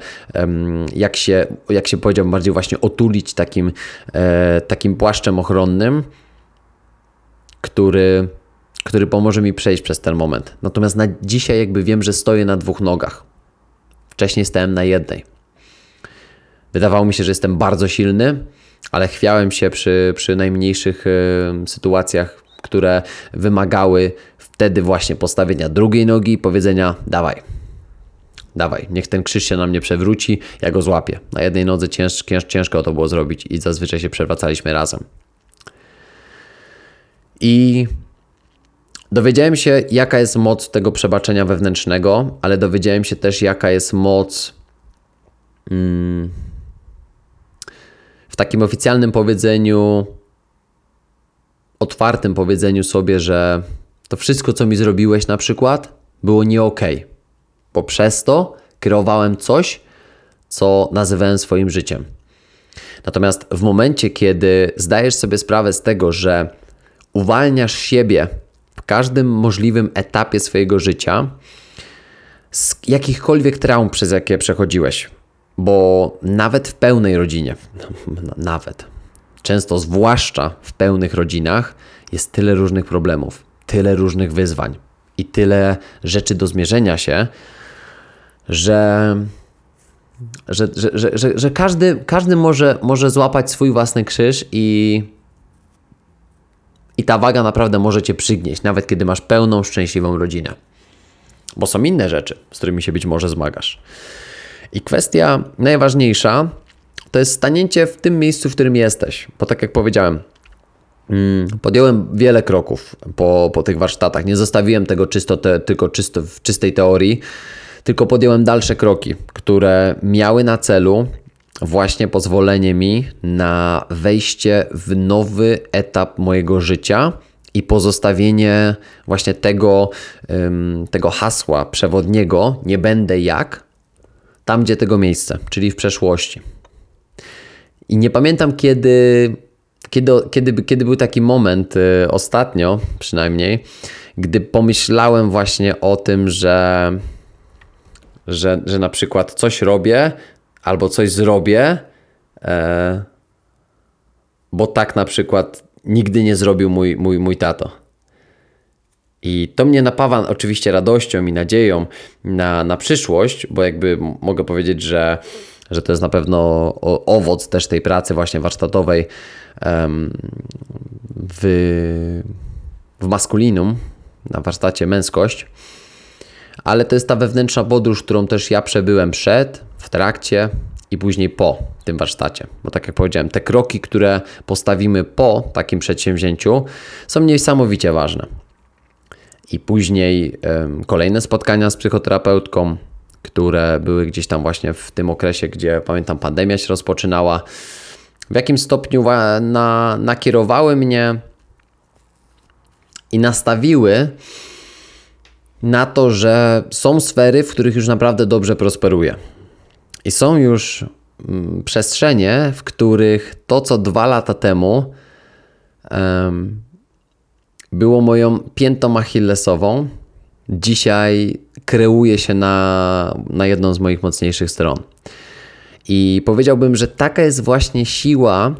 jak się, jak się powiedziałbym, bardziej właśnie otulić takim, e, takim płaszczem ochronnym, który, który pomoże mi przejść przez ten moment. Natomiast na dzisiaj jakby wiem, że stoję na dwóch nogach. Wcześniej stałem na jednej. Wydawało mi się, że jestem bardzo silny, ale chwiałem się przy, przy najmniejszych y, sytuacjach, które wymagały wtedy właśnie postawienia drugiej nogi i powiedzenia: dawaj, dawaj, niech ten krzyż się na mnie przewróci, ja go złapię. Na jednej nodze cięż, cięż, ciężko to było zrobić i zazwyczaj się przewracaliśmy razem. I dowiedziałem się, jaka jest moc tego przebaczenia wewnętrznego, ale dowiedziałem się też, jaka jest moc. Hmm, w takim oficjalnym powiedzeniu, otwartym powiedzeniu sobie, że to wszystko, co mi zrobiłeś na przykład, było nie okej, okay, bo przez to kreowałem coś, co nazywałem swoim życiem. Natomiast w momencie, kiedy zdajesz sobie sprawę z tego, że uwalniasz siebie w każdym możliwym etapie swojego życia z jakichkolwiek traum, przez jakie przechodziłeś, bo nawet w pełnej rodzinie, nawet, często zwłaszcza w pełnych rodzinach, jest tyle różnych problemów, tyle różnych wyzwań i tyle rzeczy do zmierzenia się, że, że, że, że, że każdy, każdy może, może złapać swój własny krzyż i, i ta waga naprawdę może cię przygnieść, nawet kiedy masz pełną, szczęśliwą rodzinę. Bo są inne rzeczy, z którymi się być może zmagasz. I kwestia najważniejsza to jest stanięcie w tym miejscu, w którym jesteś. Bo tak jak powiedziałem, mm, podjąłem wiele kroków po, po tych warsztatach. Nie zostawiłem tego czysto te, tylko czysto w czystej teorii, tylko podjąłem dalsze kroki, które miały na celu właśnie pozwolenie mi na wejście w nowy etap mojego życia i pozostawienie właśnie tego, tego hasła przewodniego nie będę jak, tam, gdzie tego miejsce, czyli w przeszłości. I nie pamiętam, kiedy, kiedy, kiedy, kiedy był taki moment, y, ostatnio przynajmniej, gdy pomyślałem właśnie o tym, że, że, że na przykład coś robię albo coś zrobię, e, bo tak na przykład nigdy nie zrobił mój, mój, mój tato. I to mnie napawa oczywiście radością i nadzieją na, na przyszłość, bo jakby mogę powiedzieć, że, że to jest na pewno owoc też tej pracy właśnie warsztatowej w, w maskulinum, na warsztacie męskość. Ale to jest ta wewnętrzna podróż, którą też ja przebyłem przed, w trakcie i później po tym warsztacie. Bo tak jak powiedziałem, te kroki, które postawimy po takim przedsięwzięciu, są niesamowicie ważne. I później um, kolejne spotkania z psychoterapeutką, które były gdzieś tam właśnie w tym okresie, gdzie pamiętam, pandemia się rozpoczynała. W jakim stopniu na, nakierowały mnie i nastawiły na to, że są sfery, w których już naprawdę dobrze prosperuję. I są już mm, przestrzenie, w których to, co dwa lata temu um, było moją piętą achillesową, dzisiaj kreuje się na, na jedną z moich mocniejszych stron. I powiedziałbym, że taka jest właśnie siła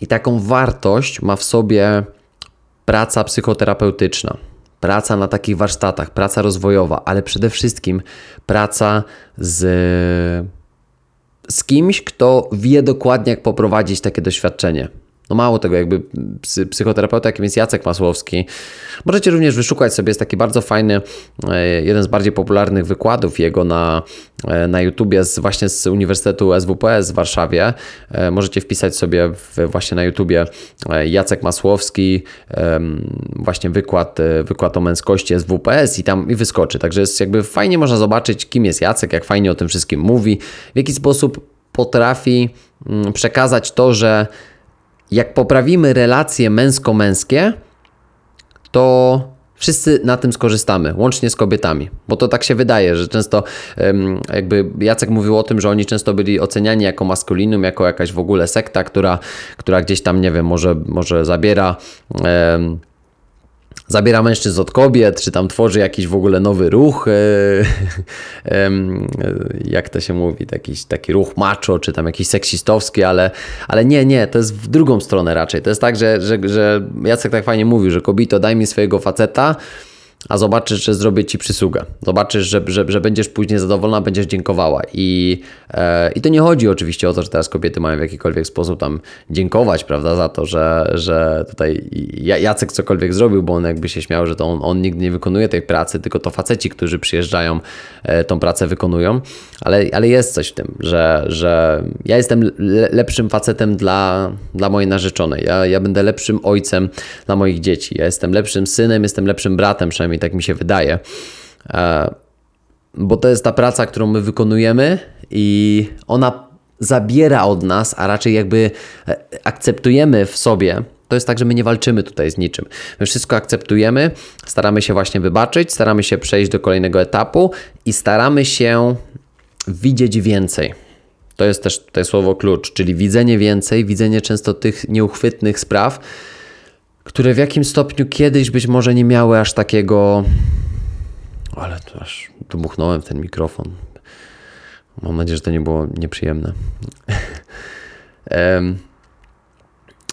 i taką wartość ma w sobie praca psychoterapeutyczna, praca na takich warsztatach, praca rozwojowa, ale przede wszystkim praca z, z kimś, kto wie dokładnie, jak poprowadzić takie doświadczenie. No mało tego, jakby psychoterapeuta, jakim jest Jacek Masłowski. Możecie również wyszukać sobie, jest taki bardzo fajny, e, jeden z bardziej popularnych wykładów jego na, e, na YouTubie z, właśnie z Uniwersytetu SWPS w Warszawie. E, możecie wpisać sobie w, właśnie na YouTubie Jacek Masłowski, właśnie wykład, wykład o męskości SWPS i tam i wyskoczy. Także jest jakby fajnie można zobaczyć, kim jest Jacek, jak fajnie o tym wszystkim mówi, w jaki sposób potrafi mm, przekazać to, że jak poprawimy relacje męsko-męskie, to wszyscy na tym skorzystamy, łącznie z kobietami, bo to tak się wydaje, że często jakby Jacek mówił o tym, że oni często byli oceniani jako maskulinum, jako jakaś w ogóle sekta, która, która gdzieś tam, nie wiem, może, może zabiera zabiera mężczyzn od kobiet, czy tam tworzy jakiś w ogóle nowy ruch, *laughs* e, jak to się mówi, taki, taki ruch macho, czy tam jakiś seksistowski, ale, ale nie, nie, to jest w drugą stronę raczej. To jest tak, że, że, że Jacek tak fajnie mówił, że kobito daj mi swojego faceta, a zobaczysz, że zrobię ci przysługę. Zobaczysz, że, że, że będziesz później zadowolona, będziesz dziękowała. I, e, I to nie chodzi oczywiście o to, że teraz kobiety mają w jakikolwiek sposób tam dziękować, prawda, za to, że, że tutaj Jacek cokolwiek zrobił, bo on jakby się śmiał, że to on, on nigdy nie wykonuje tej pracy, tylko to faceci, którzy przyjeżdżają, e, tą pracę wykonują. Ale, ale jest coś w tym, że, że ja jestem lepszym facetem dla, dla mojej narzeczonej. Ja, ja będę lepszym ojcem dla moich dzieci. Ja jestem lepszym synem, jestem lepszym bratem, przynajmniej przynajmniej tak mi się wydaje. E, bo to jest ta praca, którą my wykonujemy i ona zabiera od nas, a raczej jakby e, akceptujemy w sobie. To jest tak, że my nie walczymy tutaj z niczym. My wszystko akceptujemy, staramy się właśnie wybaczyć, staramy się przejść do kolejnego etapu i staramy się widzieć więcej. To jest też tutaj słowo klucz, czyli widzenie więcej, widzenie często tych nieuchwytnych spraw, które w jakim stopniu kiedyś być może nie miały aż takiego. Ale to aż dmuchnąłem w ten mikrofon. Mam nadzieję, że to nie było nieprzyjemne. *laughs*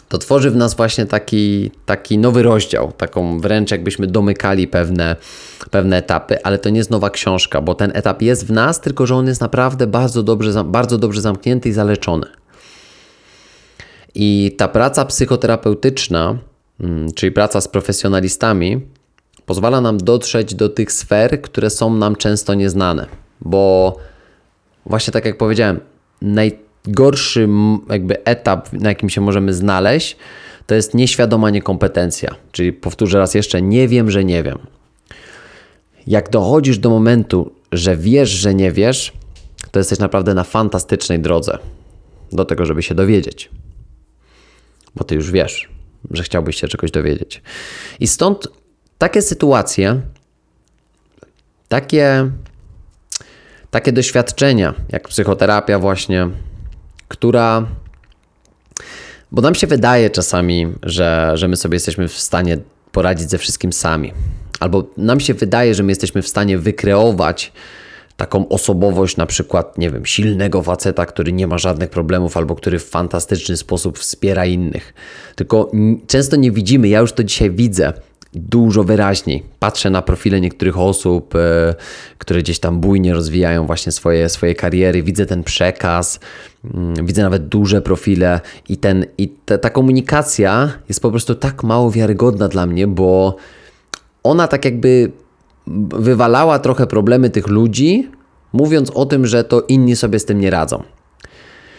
to tworzy w nas właśnie taki, taki nowy rozdział, taką wręcz jakbyśmy domykali pewne, pewne etapy, ale to nie jest nowa książka, bo ten etap jest w nas, tylko że on jest naprawdę bardzo dobrze, bardzo dobrze zamknięty i zaleczony. I ta praca psychoterapeutyczna czyli praca z profesjonalistami, pozwala nam dotrzeć do tych sfer, które są nam często nieznane. Bo właśnie tak jak powiedziałem, najgorszy jakby etap, na jakim się możemy znaleźć, to jest nieświadoma niekompetencja. Czyli powtórzę raz jeszcze, nie wiem, że nie wiem. Jak dochodzisz do momentu, że wiesz, że nie wiesz, to jesteś naprawdę na fantastycznej drodze do tego, żeby się dowiedzieć. Bo ty już wiesz że chciałbyś się czegoś dowiedzieć. I stąd takie sytuacje, takie, takie doświadczenia, jak psychoterapia, właśnie, która. Bo nam się wydaje czasami, że, że my sobie jesteśmy w stanie poradzić ze wszystkim sami. Albo nam się wydaje, że my jesteśmy w stanie wykreować taką osobowość, na przykład, nie wiem, silnego faceta, który nie ma żadnych problemów albo który w fantastyczny sposób wspiera innych. Tylko często nie widzimy, ja już to dzisiaj widzę dużo wyraźniej. Patrzę na profile niektórych osób, e, które gdzieś tam bujnie rozwijają właśnie swoje, swoje kariery, widzę ten przekaz, mm, widzę nawet duże profile i, ten, i te, ta komunikacja jest po prostu tak mało wiarygodna dla mnie, bo ona tak jakby wywalała trochę problemy tych ludzi, mówiąc o tym, że to inni sobie z tym nie radzą.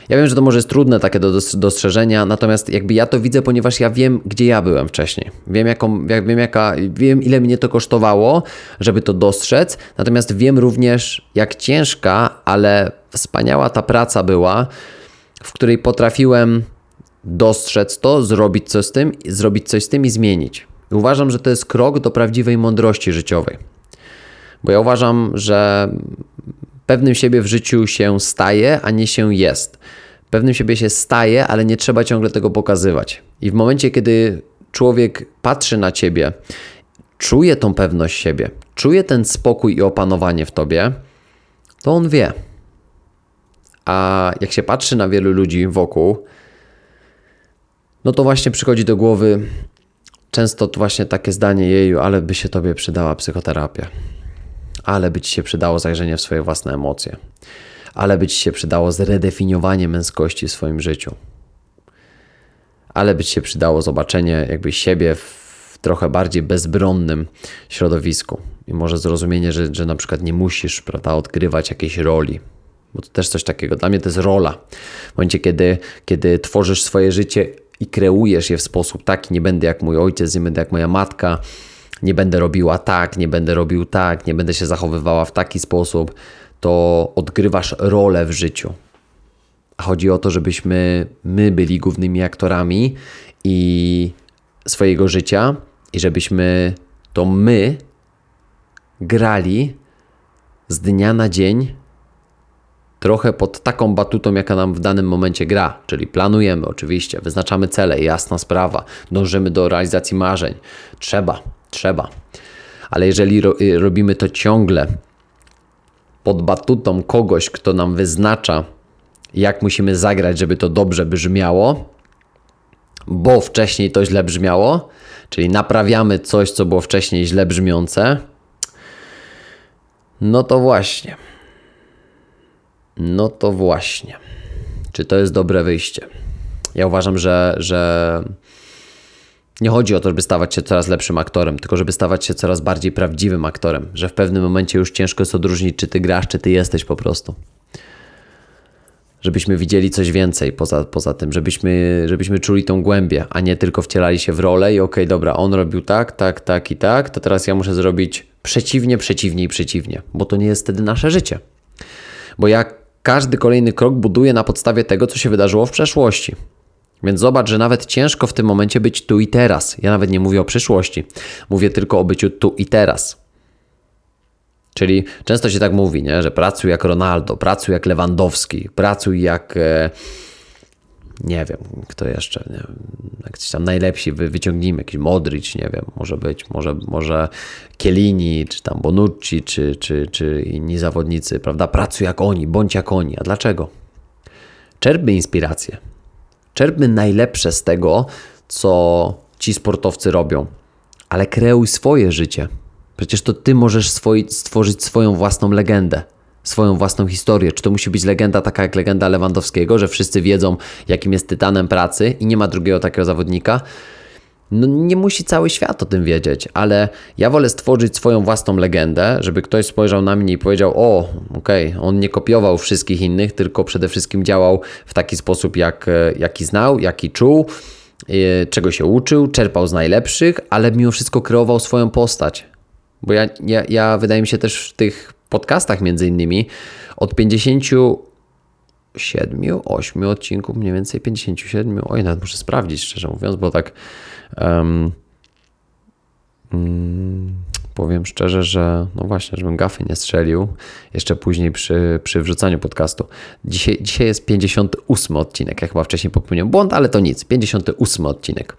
Ja wiem, że to może jest trudne takie do dostrzeżenia, natomiast jakby ja to widzę, ponieważ ja wiem, gdzie ja byłem wcześniej. Wiem, jaką, wiem, jaka, wiem ile mnie to kosztowało, żeby to dostrzec, natomiast wiem również, jak ciężka, ale wspaniała ta praca była, w której potrafiłem dostrzec to, zrobić coś z tym, zrobić coś z tym i zmienić. Uważam, że to jest krok do prawdziwej mądrości życiowej. Bo ja uważam, że pewnym siebie w życiu się staje, a nie się jest. Pewnym siebie się staje, ale nie trzeba ciągle tego pokazywać. I w momencie, kiedy człowiek patrzy na ciebie, czuje tą pewność siebie, czuje ten spokój i opanowanie w tobie, to on wie. A jak się patrzy na wielu ludzi wokół, no to właśnie przychodzi do głowy często właśnie takie zdanie jeju, ale by się tobie przydała psychoterapia ale by ci się przydało zajrzenie w swoje własne emocje, ale by ci się przydało zredefiniowanie męskości w swoim życiu, ale by ci się przydało zobaczenie jakby siebie w trochę bardziej bezbronnym środowisku i może zrozumienie, że, że na przykład nie musisz prawda, odgrywać jakiejś roli, bo to też coś takiego. Dla mnie to jest rola. W momencie, kiedy, kiedy tworzysz swoje życie i kreujesz je w sposób taki, nie będę jak mój ojciec, nie będę jak moja matka, nie będę robiła tak, nie będę robił tak, nie będę się zachowywała w taki sposób, to odgrywasz rolę w życiu. A chodzi o to, żebyśmy my byli głównymi aktorami i swojego życia i żebyśmy to my grali z dnia na dzień trochę pod taką batutą, jaka nam w danym momencie gra. Czyli planujemy oczywiście, wyznaczamy cele, jasna sprawa, dążymy do realizacji marzeń. Trzeba, Trzeba. Ale jeżeli ro y, robimy to ciągle pod batutą kogoś, kto nam wyznacza, jak musimy zagrać, żeby to dobrze brzmiało, bo wcześniej to źle brzmiało, czyli naprawiamy coś, co było wcześniej źle brzmiące, no to właśnie. No to właśnie. Czy to jest dobre wyjście? Ja uważam, że, że nie chodzi o to, żeby stawać się coraz lepszym aktorem, tylko żeby stawać się coraz bardziej prawdziwym aktorem, że w pewnym momencie już ciężko jest odróżnić, czy ty grasz, czy ty jesteś po prostu. Żebyśmy widzieli coś więcej poza, poza tym, żebyśmy, żebyśmy czuli tą głębię, a nie tylko wcielali się w rolę i okej, okay, dobra, on robił tak, tak, tak i tak, to teraz ja muszę zrobić przeciwnie, przeciwnie i przeciwnie, bo to nie jest wtedy nasze życie. Bo ja każdy kolejny krok buduję na podstawie tego, co się wydarzyło w przeszłości. Więc zobacz, że nawet ciężko w tym momencie być tu i teraz. Ja nawet nie mówię o przyszłości, mówię tylko o byciu tu i teraz. Czyli często się tak mówi, nie? że pracuj jak Ronaldo, pracuj jak Lewandowski, pracuj jak. E, nie wiem, kto jeszcze, nie wiem, tam najlepsi, wy, wyciągnijmy jakiś Modric, nie wiem, może być, może, może Kielini, czy tam Bonucci, czy, czy, czy inni zawodnicy, prawda? Pracuj jak oni, bądź jak oni. A dlaczego? Czerpmy inspirację. Czerpmy najlepsze z tego, co ci sportowcy robią, ale kreuj swoje życie. Przecież to ty możesz swoi, stworzyć swoją własną legendę, swoją własną historię. Czy to musi być legenda taka jak legenda Lewandowskiego, że wszyscy wiedzą, jakim jest tytanem pracy i nie ma drugiego takiego zawodnika? No nie musi cały świat o tym wiedzieć, ale ja wolę stworzyć swoją własną legendę, żeby ktoś spojrzał na mnie i powiedział: O, okej, okay, on nie kopiował wszystkich innych, tylko przede wszystkim działał w taki sposób, jak, jaki znał, jaki czuł, e, czego się uczył, czerpał z najlepszych, ale mimo wszystko kreował swoją postać. Bo ja, ja, ja wydaje mi się też w tych podcastach, między innymi, od 57, 8 odcinków, mniej więcej 57, oj, nawet muszę sprawdzić, szczerze mówiąc, bo tak Um, powiem szczerze, że no właśnie, żebym gafy nie strzelił jeszcze później przy, przy wrzucaniu podcastu. Dzisiaj, dzisiaj jest 58 odcinek. Ja chyba wcześniej popełniłem błąd, ale to nic. 58 odcinek.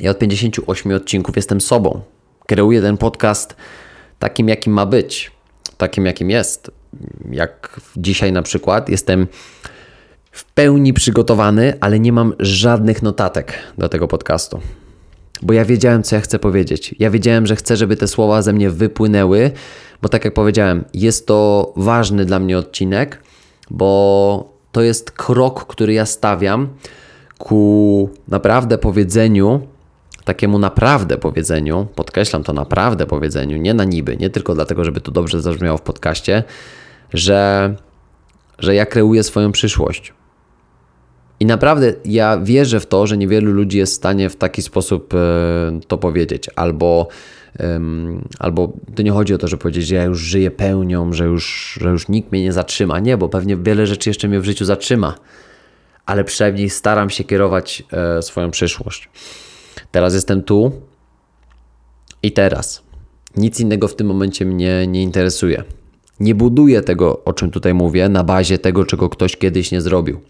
Ja od 58 odcinków jestem sobą. Kreuję ten podcast takim, jakim ma być. takim jakim jest. Jak dzisiaj na przykład jestem w pełni przygotowany, ale nie mam żadnych notatek do tego podcastu. Bo ja wiedziałem, co ja chcę powiedzieć. Ja wiedziałem, że chcę, żeby te słowa ze mnie wypłynęły, bo tak jak powiedziałem, jest to ważny dla mnie odcinek, bo to jest krok, który ja stawiam ku naprawdę powiedzeniu, takiemu naprawdę powiedzeniu, podkreślam to naprawdę powiedzeniu, nie na niby, nie tylko dlatego, żeby to dobrze zabrzmiało w podcaście, że, że ja kreuję swoją przyszłość. I naprawdę ja wierzę w to, że niewielu ludzi jest w stanie w taki sposób e, to powiedzieć, albo, albo to nie chodzi o to, że powiedzieć, że ja już żyję pełnią, że już, że już nikt mnie nie zatrzyma. Nie, bo pewnie wiele rzeczy jeszcze mnie w życiu zatrzyma, ale przynajmniej staram się kierować e, swoją przyszłość. Teraz jestem tu i teraz. Nic innego w tym momencie mnie nie interesuje. Nie buduję tego, o czym tutaj mówię, na bazie tego, czego ktoś kiedyś nie zrobił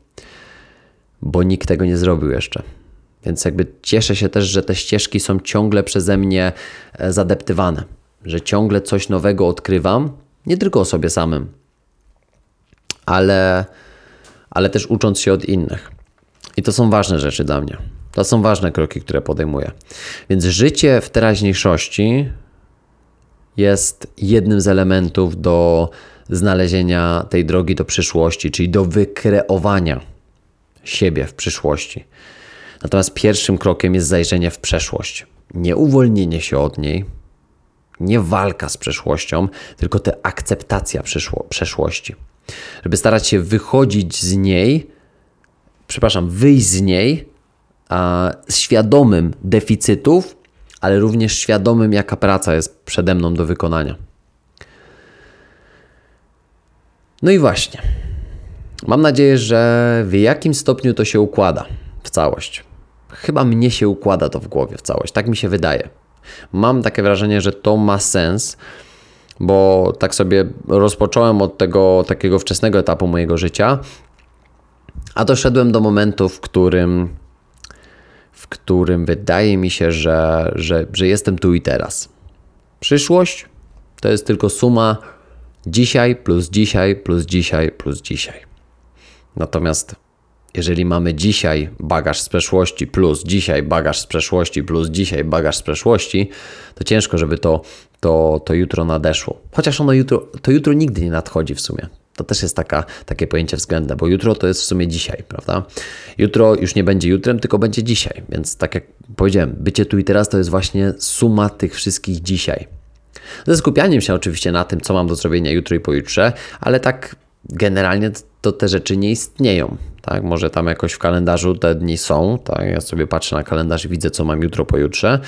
bo nikt tego nie zrobił jeszcze. Więc jakby cieszę się też, że te ścieżki są ciągle przeze mnie e, zadeptywane, że ciągle coś nowego odkrywam, nie tylko o sobie samym, ale, ale też ucząc się od innych. I to są ważne rzeczy dla mnie. To są ważne kroki, które podejmuję. Więc życie w teraźniejszości jest jednym z elementów do znalezienia tej drogi do przyszłości, czyli do wykreowania siebie w przyszłości. Natomiast pierwszym krokiem jest zajrzenie w przeszłość. Nie uwolnienie się od niej, nie walka z przeszłością, tylko ta akceptacja przyszło, przeszłości. Żeby starać się wychodzić z niej, przepraszam, wyjść z niej świadomym deficytów, ale również świadomym, jaka praca jest przede mną do wykonania. No i właśnie. Mam nadzieję, że w jakim stopniu to się układa w całość. Chyba mnie się układa to w głowie w całość, tak mi się wydaje. Mam takie wrażenie, że to ma sens, bo tak sobie rozpocząłem od tego takiego wczesnego etapu mojego życia, a doszedłem do momentu, w którym, w którym wydaje mi się, że, że, że jestem tu i teraz. Przyszłość to jest tylko suma dzisiaj plus dzisiaj plus dzisiaj plus dzisiaj. Natomiast jeżeli mamy dzisiaj bagaż z przeszłości plus dzisiaj bagaż z przeszłości plus dzisiaj bagaż z przeszłości, to ciężko, żeby to, to, to jutro nadeszło. Chociaż ono jutro, to jutro nigdy nie nadchodzi w sumie. To też jest taka, takie pojęcie względne, bo jutro to jest w sumie dzisiaj, prawda? Jutro już nie będzie jutrem, tylko będzie dzisiaj. Więc tak jak powiedziałem, bycie tu i teraz to jest właśnie suma tych wszystkich dzisiaj. Ze skupianiem się oczywiście na tym, co mam do zrobienia jutro i pojutrze, ale tak generalnie to te rzeczy nie istnieją. Tak? Może tam jakoś w kalendarzu te dni są, tak? ja sobie patrzę na kalendarz i widzę, co mam jutro, pojutrze,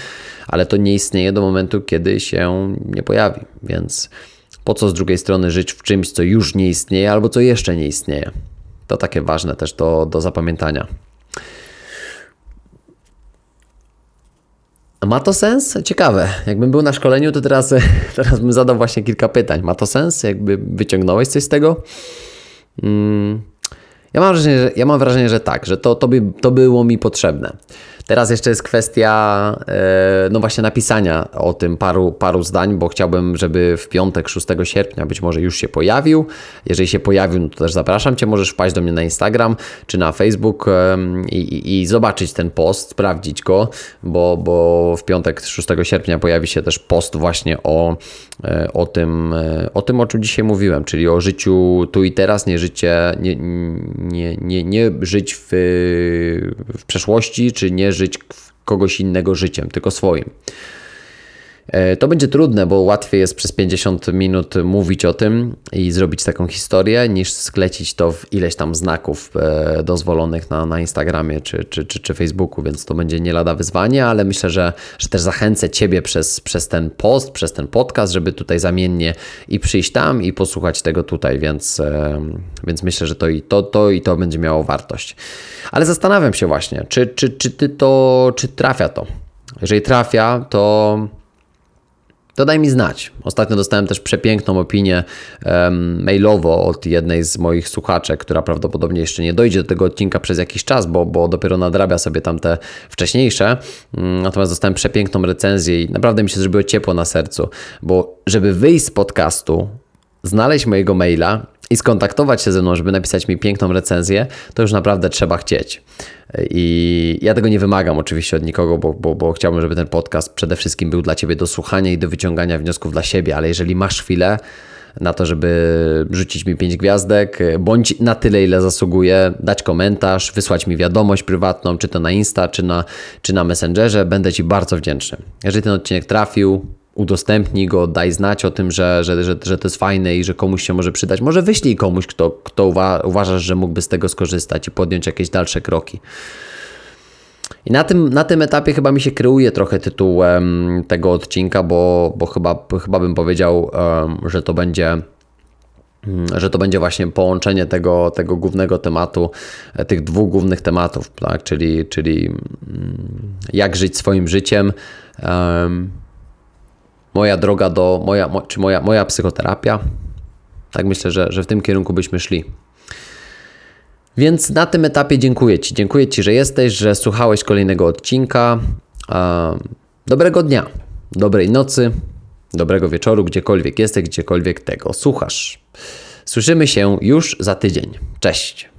ale to nie istnieje do momentu, kiedy się nie pojawi. Więc po co z drugiej strony żyć w czymś, co już nie istnieje albo co jeszcze nie istnieje? To takie ważne też do, do zapamiętania. Ma to sens? Ciekawe. Jakbym był na szkoleniu, to teraz, *laughs* teraz bym zadał właśnie kilka pytań. Ma to sens? Jakby wyciągnąłeś coś z tego? Mm. Ja mam wrażenie, że, ja mam wrażenie, że tak, że to, to, by, to było mi potrzebne. Teraz jeszcze jest kwestia, e, no właśnie napisania o tym paru, paru zdań, bo chciałbym, żeby w piątek 6 sierpnia być może już się pojawił. Jeżeli się pojawił, no to też zapraszam Cię, możesz wpaść do mnie na Instagram czy na Facebook i, i, zobaczyć ten post, sprawdzić go, bo, bo w piątek 6 sierpnia pojawi się też post właśnie o, e, o, tym, e, o tym, o czym dzisiaj mówiłem, czyli o życiu tu i teraz, nie życie, nie, nie, nie, nie żyć w, w przeszłości, czy nie żyć kogoś innego życiem, tylko swoim. E, to będzie trudne, bo łatwiej jest przez 50 minut mówić o tym i zrobić taką historię, niż sklecić to w ileś tam znaków e, dozwolonych na, na Instagramie czy, czy, czy, czy Facebooku, więc to będzie nie lada wyzwanie, ale myślę, że, że też zachęcę Ciebie przez, przez ten post, przez ten podcast, żeby tutaj zamiennie i przyjść tam i posłuchać tego tutaj, więc, e, więc myślę, że to i to, to i to będzie miało wartość. Ale zastanawiam się właśnie, czy, czy, czy, ty to, czy trafia to. Jeżeli trafia, to to daj mi znać. Ostatnio dostałem też przepiękną opinię um, mailowo od jednej z moich słuchaczek, która prawdopodobnie jeszcze nie dojdzie do tego odcinka przez jakiś czas, bo, bo dopiero nadrabia sobie tam te wcześniejsze. Um, natomiast dostałem przepiękną recenzję i naprawdę mi się zrobiło ciepło na sercu, bo żeby wyjść z podcastu, znaleźć mojego maila i skontaktować się ze mną, żeby napisać mi piękną recenzję, to już naprawdę trzeba chcieć. I ja tego nie wymagam oczywiście od nikogo, bo, bo, bo chciałbym, żeby ten podcast przede wszystkim był dla Ciebie do słuchania i do wyciągania wniosków dla siebie, ale jeżeli masz chwilę, na to, żeby rzucić mi pięć gwiazdek, bądź na tyle, ile zasługuje, dać komentarz, wysłać mi wiadomość prywatną, czy to na Insta, czy na, czy na Messengerze, będę Ci bardzo wdzięczny. Jeżeli ten odcinek trafił, udostępnij go, daj znać o tym, że, że, że, że to jest fajne i że komuś się może przydać. Może wyślij komuś, kto, kto uwa uważasz, że mógłby z tego skorzystać i podjąć jakieś dalsze kroki. I na tym, na tym etapie chyba mi się kreuje trochę tytuł um, tego odcinka, bo, bo chyba, chyba bym powiedział, um, że to będzie że to będzie właśnie połączenie tego, tego głównego tematu, tych dwóch głównych tematów, tak? czyli, czyli jak żyć swoim życiem, moja droga do, moja, czy moja, moja psychoterapia. Tak myślę, że, że w tym kierunku byśmy szli. Więc na tym etapie dziękuję Ci. Dziękuję Ci, że jesteś, że słuchałeś kolejnego odcinka. Dobrego dnia, dobrej nocy, dobrego wieczoru, gdziekolwiek jesteś, gdziekolwiek tego słuchasz. Słyszymy się już za tydzień. Cześć.